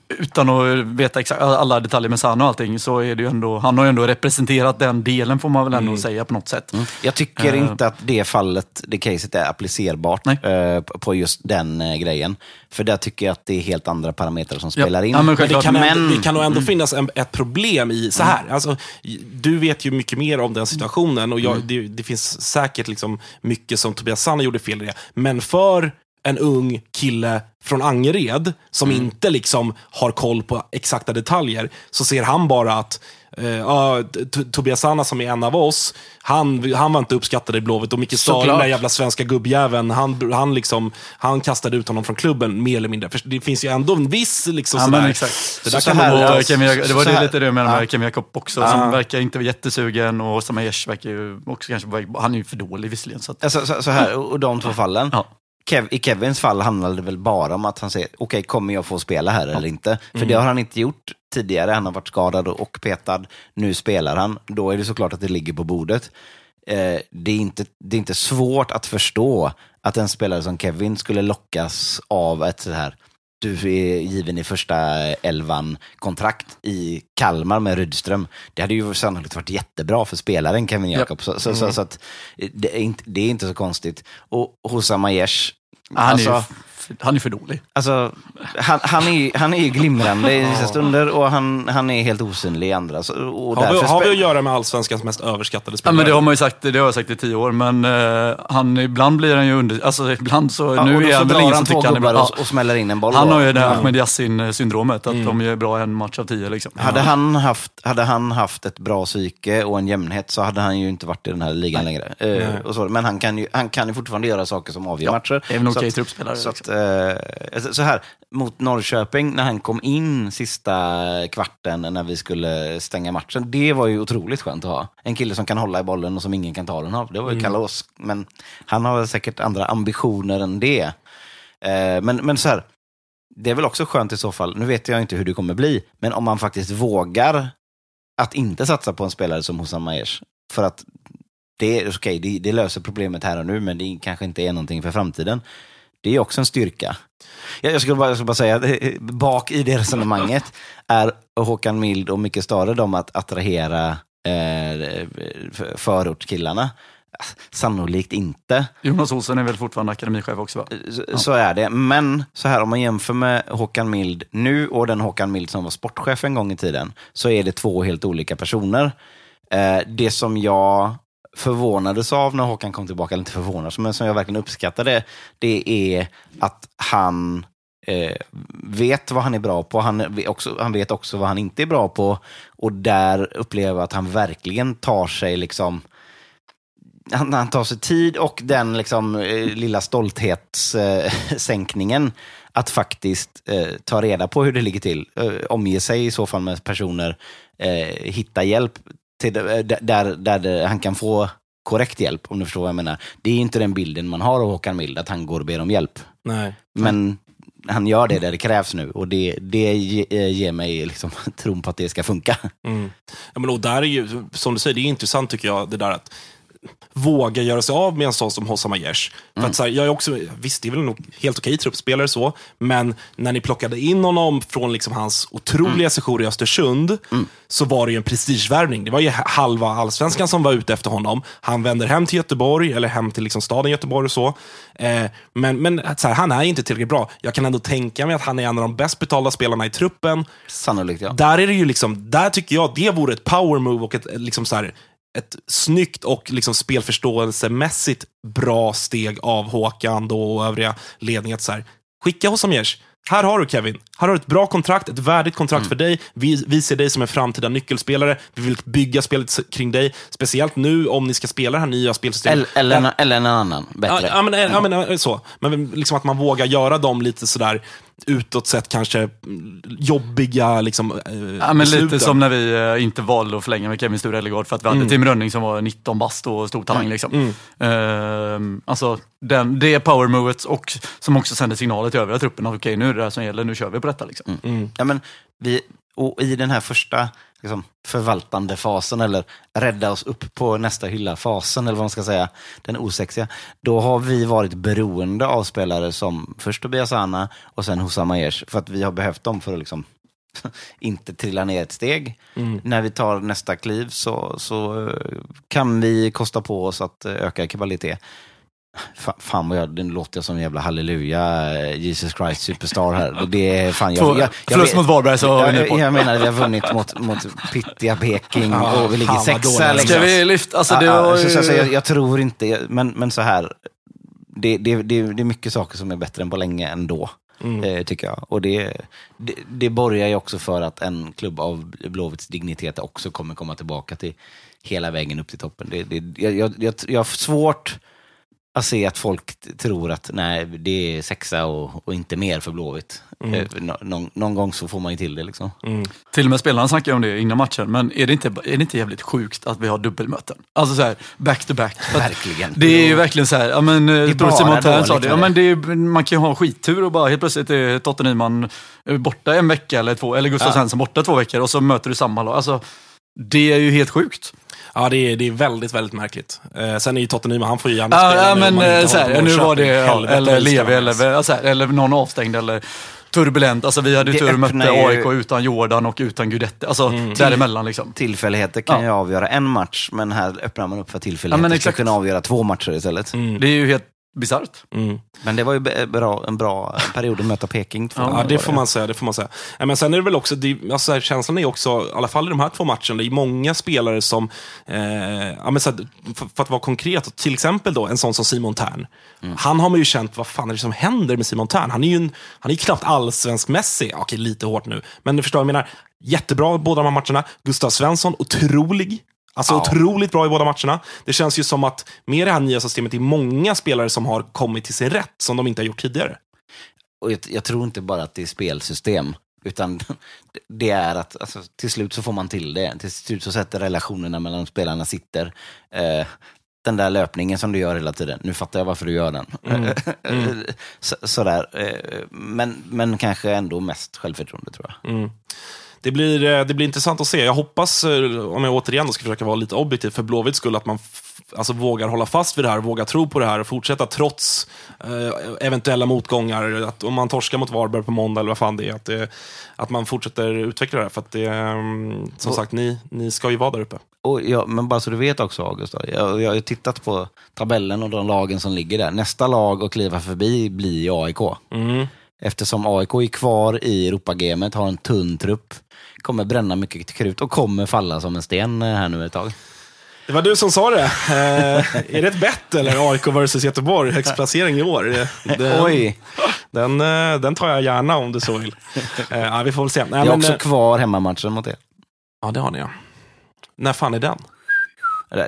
utan att veta exakt alla detaljer med Sanna och allting, så är det ju ändå, han har ju ändå representerat den delen får man väl ändå säga på något sätt. Jag tycker Eh. inte att det fallet, det caset är applicerbart eh, på- just den eh, grejen. För där tycker jag att det är helt andra parametrar som Ja. spelar in. Ja, men Men det kan, Men- ändå, det kan nog ändå finnas en, ett problem i, så här, alltså, du vet ju mycket mer om den situationen och jag, det, det finns säkert liksom mycket som Tobias Sanna gjorde fel i det. Men för en ung kille från Angered som inte liksom har koll på exakta detaljer, så ser han bara att T- Tobias Sanna som är en av oss, han, han var inte uppskattad i Blåvitt och Micke Stahl, den där jävla svenska gubbjäveln, han, han, liksom, han kastade ut honom från klubben mer eller mindre. För det finns ju ändå en viss liksom, Ja, sådär, men exakt. det Så- där så kan här- Kevin, Jak- det var så det lite jag menade med Ja. Kevin Jakob också, Ja. som verkar inte vara jättesugen och Samayesh verkar ju också kanske han är ju för dålig visserligen. Så att, Alltså, så, så här, och och de två fallen. Ja. Kev, I Kevins fall handlade det väl bara om att han säger, okej, kommer jag få spela här eller inte? För det har han inte gjort tidigare. Han har varit skadad och petad. Nu spelar han. Då är det såklart att det ligger på bordet. Eh, det, är inte, det är inte svårt att förstå att en spelare som Kevin skulle lockas av ett så här du är given i första elvan kontrakt i Kalmar med Rydström. Det hade ju sannolikt varit jättebra för spelaren Kevin Jakob. Så, så, så, så att, det, är inte, det är inte så konstigt. Och Hossam Aiesh, han, alltså, han är för dålig. alltså, han, han, är, ju- han är ju glimrande i vissa stunder och han, han är helt osynlig i andra. Så, och Har vi, har vi att göra med allsvenskans mest överskattade Ja, spelare? men det har man ju sagt, det har jag sagt i tio år, men eh, han, ibland blir han ju under, alltså ibland så, Ja, nu är han väl ingen som tycker han är bra. och, och smäller in en boll. Han då. har ju det här Ja. Ahmed Yassin-syndromet, att de gör bra en match av tio. Liksom. Hade han, haft, hade han haft ett bra psyke och en jämnhet så hade han ju inte varit i den här ligan längre. Eh, och så, men han kan, ju, han kan ju fortfarande göra saker som avgör Ja, matcher. är väl en Så okej att- truppspelare, Så, att, eh, så här, mot Norrköping, när han kom in sista kvarten när vi skulle stänga matchen, det var ju otroligt skönt att ha. En kille som kan hålla i bollen och som ingen kan ta den av. Det var ju kalas. Men han har säkert andra ambitioner än det. Eh, men, men så här, det är väl också skönt i så fall, nu vet jag inte hur det kommer bli, men om man faktiskt vågar att inte satsa på en spelare som Hossam Aiesh. För att det, okej, det, det löser problemet här och nu, men det kanske inte är någonting för framtiden. Det är också en styrka. Jag, skulle bara, jag skulle bara säga, eh, bak i det resonemanget är Håkan Mild och Micke Stare de att attrahera eh, för- förortskillarna. Sannolikt inte. Jonas Olsson är väl fortfarande akademichef också va? Så, så är det. Men så här, om man jämför med Håkan Mild nu och den Håkan Mild som var sportchef en gång i tiden, så är det två helt olika personer. Eh, det som jag förvånades av när Håkan kom tillbaka, eller inte förvånades, men som jag verkligen uppskattade, det är att han eh, vet vad han är bra på. Han, vet också, han vet också vad han inte är bra på. Och där upplever jag att han verkligen tar sig liksom han, han tar sig tid och den liksom, eh, lilla stolthetssänkningen eh, att faktiskt eh, ta reda på hur det ligger till. Eh, omge sig i så fall med personer, eh, hitta hjälp till, eh, där, där han kan få korrekt hjälp, om du förstår vad jag menar. Det är inte den bilden man har av Håkan Mild, att han går och ber om hjälp. Nej. Men han gör det där det krävs nu och det, det eh, ger mig liksom tron på att det ska funka. Mm. Ja, men och där är ju, som du säger, det är intressant tycker jag, det där att våga göra sig av med en sån som Hossam Aiesh. För att, så här, jag är också, visst, det är väl nog helt okej truppspelare så, men när ni plockade in honom från liksom hans otroliga sejour i Östersund, så var det ju en prestigevärvning. Det var ju halva allsvenskan som var ute efter honom. Han vänder hem till Göteborg, eller hem till liksom staden Göteborg och så. Eh, men men så här, han är inte tillräckligt bra. Jag kan ändå tänka mig att han är en av de bäst betalda spelarna i truppen. Sannolikt ja. Där är det ju liksom, där tycker jag det vore ett power move och ett liksom så här, ett snyggt och liksom spelförståelsemässigt bra steg av Håkan då och övriga ledningen. Att så här, skicka Hossam Aiesh. Här har du Kevin. Här har du ett bra kontrakt, ett värdigt kontrakt för dig. Vi, vi ser dig som en framtida nyckelspelare. Vi vill bygga spelet kring dig. Speciellt nu om ni ska spela det här nya spelsystemet. Eller, eller, en- eller en annan, bättre. Ja, men, ja, men ja, så. Men liksom att man vågar göra dem lite sådär utåt sett kanske mm, jobbiga liksom, eh, Ja, men lite som när vi eh, inte valde att förlänga med Kevin Sture Ellegård för att vi hade Mm. Tim Rönning som var 19 bast och stor talang. Liksom. Mm. Ehm, alltså, den, det power movet och som också sände signaler till övriga truppen att okej, nu är det det här som gäller, nu kör vi på detta. Liksom. Mm. Ja, men vi, och I den här första liksom, förvaltande fasen, eller rädda oss upp på nästa hylla-fasen, eller vad man ska säga, den osexiga, då har vi varit beroende av spelare som först Tobias Anna och sen Hossam Aiesh, för att vi har behövt dem för att liksom, inte trilla ner ett steg. Mm. När vi tar nästa kliv så, så kan vi kosta på oss att öka kvalitet. Fa- Fan vad jag, nu låter jag som en jävla halleluja, Jesus Christ superstar här. Det är fan, jag, jag, jag, förlust mot Varberg så har vi jag, jag menar, vi har vunnit mot, mot Pittiga Peking och vi ligger sexa. Liksom. Ska vi lyfta? Alltså, det var så, så, så, ju- jag, tror inte, men, men så här, det, det, det, det är mycket saker som är bättre än på länge ändå. Mm. Eh, tycker jag. Och det, det, det borgar ju också för att en klubb av Blåvitts dignitet också kommer komma tillbaka till hela vägen upp till toppen. Det, det, jag, jag, jag, jag har svårt att se att folk tror att nej, det är sexa och, och inte mer för Blåvitt. Mm. Eh, nå- någon, någon gång så får man ju till det. Liksom. Till och med spelarna snackar om det innan matchen, men är det inte, är det inte jävligt sjukt att vi har dubbelmöten? Alltså så här, back to back. Att Verkligen. Det är ju verkligen så här, ja men är eh, bara Simon Tern dåligt sa det, ja, med men det är, man kan ju ha skittur och bara helt plötsligt är Totte Nyman eh, borta en vecka eller två, eller Gustav Ja. Svensson borta två veckor och så möter du samma lag. Alltså, det är ju helt sjukt. Ja, det är, det är väldigt, väldigt märkligt. Eh, sen är ju Tottenham, han får ju gärna Ja, spela ja nu men inte eh, så har här, nu var det, ja, eller Levi, eller, så här, eller någon avstängd, eller turbulent. Alltså vi hade ju Det tur mötte AIK utan Jordan och utan Guidetti. Alltså Mm. däremellan liksom. Tillfälligheter kan Ja. ju avgöra en match, men här öppnar man upp för att Ja, tillfälligheter men ska exakt. kunna avgöra två matcher istället. Det är ju helt bisarrt. Mm. Men det var ju bra, en bra period att möta Peking. två Ja, det får man säga. Det får man säga. Men sen är det väl också, det, alltså, så här, känslan är också, i alla fall i de här två matcherna, det är många spelare som, eh, ja, men så här, för, för att vara konkret, till exempel då en sån som Simon Tern. Han har man ju känt, vad fan är det som händer med Simon Tern? Han är ju, en, han är knappt allsvensk-mässig, okej lite hårt nu, men du förstår vad jag menar. Jättebra båda de här matcherna. Gustav Svensson, otrolig. Alltså otroligt bra i båda matcherna. Det känns ju som att med det här nya systemet, det är många spelare som har kommit till sin rätt, som de inte har gjort tidigare. Och jag, jag tror inte bara att det är spelsystem, utan det är att alltså, till slut så får man till det. Till slut så sätter relationerna mellan spelarna sitter. Eh, den där löpningen som du gör hela tiden, nu fattar jag varför du gör den. Så, sådär. Eh, men, men kanske ändå mest självförtroende tror jag. Mm. Det blir, eh, det blir intressant att se. Jag hoppas, eh, om jag återigen ska försöka vara lite objektiv för Blåvitts skull, att man alltså, vågar hålla fast vid det här, vågar tro på det här och fortsätta trots eh, eventuella motgångar. Att om man torskar mot Varberg på måndag eller vad fan det är, att, det, att man fortsätter utveckla det här. För att det, som Och- sagt, ni, ni ska ju vara där uppe. Och ja, men bara så du vet också August, jag, jag har tittat på tabellen och de lagen som ligger där. Nästa lag att kliva förbi blir AIK. Mm. Eftersom AIK är kvar i Europagamet, har en tunn trupp, kommer bränna mycket krut och kommer falla som en sten eh, här nu ett tag. Det var du som sa det. Eh, är det ett bett eller AIK versus Göteborg? Högst placering i år. Den, Oj! Den, eh, den tar jag gärna om du så vill. Eh, vi får väl se. Nej, Jag har men, också eh, kvar hemmamatchen mot er. Ja, det har ni ja. När fan är den?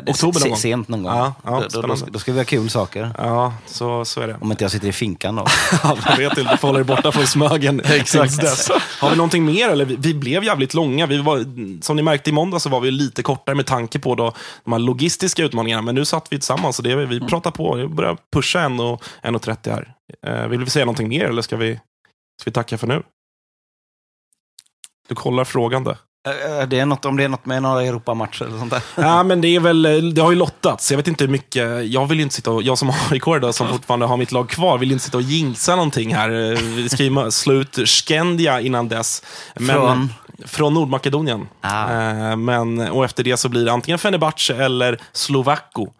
Oktober någon gång. Sent någon gång. Ja, ja, då, då, då, ska- vi ha kul saker. Ja, så, så är det. Om inte jag sitter i finkan då. Ja, vet inte, du får hålla dig borta från Smögen. Exakt. dess. Har vi någonting mer? Eller? Vi, vi blev jävligt långa. Vi var, som ni märkte i måndag så var vi lite kortare med tanke på då, de här logistiska utmaningarna. Men nu satt vi tillsammans och det, vi pratar på. Vi börjar pusha 1.30 här. Eh, vill vi säga någonting mer eller ska vi, ska vi tacka för nu? Du kollar frågande. Det är något, om det är något med några Europamatcher eller sånt där. Ja, men det är väl, det har ju lottats. Jag vet inte hur mycket, jag vill inte sitta och, jag som aik då, som fortfarande har mitt lag kvar, vill inte sitta och jinxa någonting här. Vi ska ju slå ut Skendia innan dess. Men, Från? Från Nordmakedonien. Ah. Eh, Men, och efter det så blir det antingen Fenerbahce eller Slovako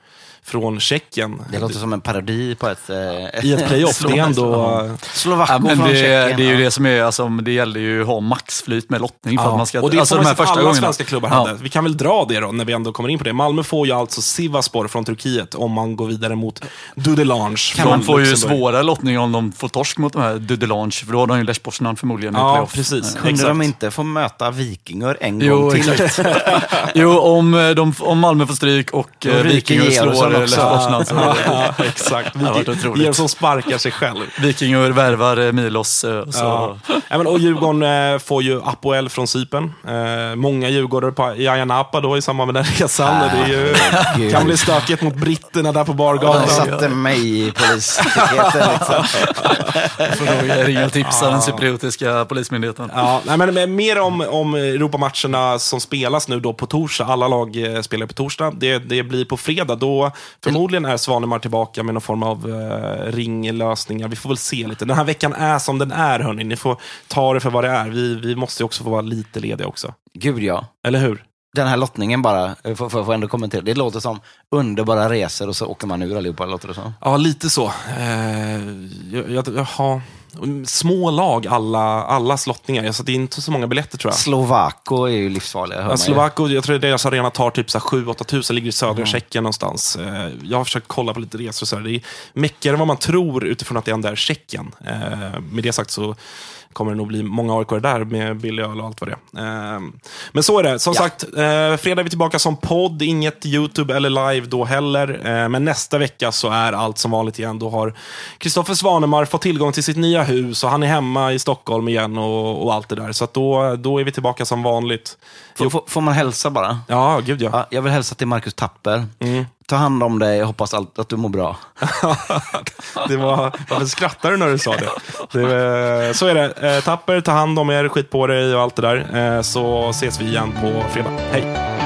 från Tjeckien. Det låter som en parodi på ett... eh, I ett playoff. Det är ändå... Slovako Ja, men från det, Tjeckien. det är ju ja. det som är, alltså, det gäller ju att ha maxflyt med lottning för Ja, att man ska... och det alltså, får de här första alla gångerna. svenska klubbar Ja. hade. Vi kan väl dra det då, när vi ändå kommer in på det. Malmö får ju alltså Sivaspor från Turkiet om man går vidare mot Dudelange De får ju svårare lottning om de får torsk mot de här Dudelange, för då har de ju Lech Poznan förmodligen i Ja, playoff. precis. Kunde Exakt. de inte få möta Vikingar en Jo, gång till? exakt. jo, om, eh, de, om Malmö får stryk och eh, Vikingar slår också. Så Ja, exakt. Det har varit otroligt. Georg som sparkar sig själv. Vikingar värvar eh, Milos. eh, och Så, Ja. Men, och Djurgården eh, får ju Apoel från Cypern. Många djurgårdare på, i Ayia Napa då i samband med den resan. det är ju, kan bli stökigt mot britterna där på De bargatan. satte mig i polispiketen. Liksom. får nog ringa och tipsa den cypriotiska polismyndigheten. Ja, nej, men, men mer om, om Europamatcherna som spelas nu då på torsdag. Alla lag spelar på torsdag. Det, det blir på fredag. Då förmodligen är Svanemar tillbaka med någon form av eh, ringlösningar. Vi får väl se lite. Den här veckan är som den är, hörni. Ni får ta det för vad det är. Vi, vi måste ju också få vara lite lediga också. Gud ja. Eller hur? Den här lottningen bara, eh, får får ändå kommentera. Det låter som underbara resor och så åker man ur allihopa, låter det som. Ja, lite så. Eh, jag, jag, jaha. Små lag, alla, allas lottningar. Så det är inte så många biljetter tror jag. Slovako är ju livsfarliga, Ja. Slovako, jag tror deras arena tar typ 7-8 tusen, ligger i södra Tjeckien någonstans. Eh, Jag har försökt kolla på lite resor så här. Det är mäckigare än vad man tror utifrån att det ändå är Tjeckien. Eh, Med det sagt så kommer det nog bli många aik där med billig öl och allt vad det är. Eh, Men så är det. Som Ja. sagt, eh, fredag är vi tillbaka som podd. Inget YouTube eller live då heller. Eh, Men nästa vecka så är allt som vanligt igen. Då har Kristoffer Svanemar fått tillgång till sitt nya hus och han är hemma i Stockholm igen och, och allt det där. Så då, då är vi tillbaka som vanligt. Får, får, man hälsa bara? Ja, gud ja. Ja, jag vill hälsa till Marcus Tapper. Ta hand om dig, jag hoppas allt, att du mår bra. det var, varför skrattar du när du sa det? det eh, så är det. Eh, Tapper, ta hand om er, skit på dig och allt det där. Eh, så ses vi igen på fredag. Hej!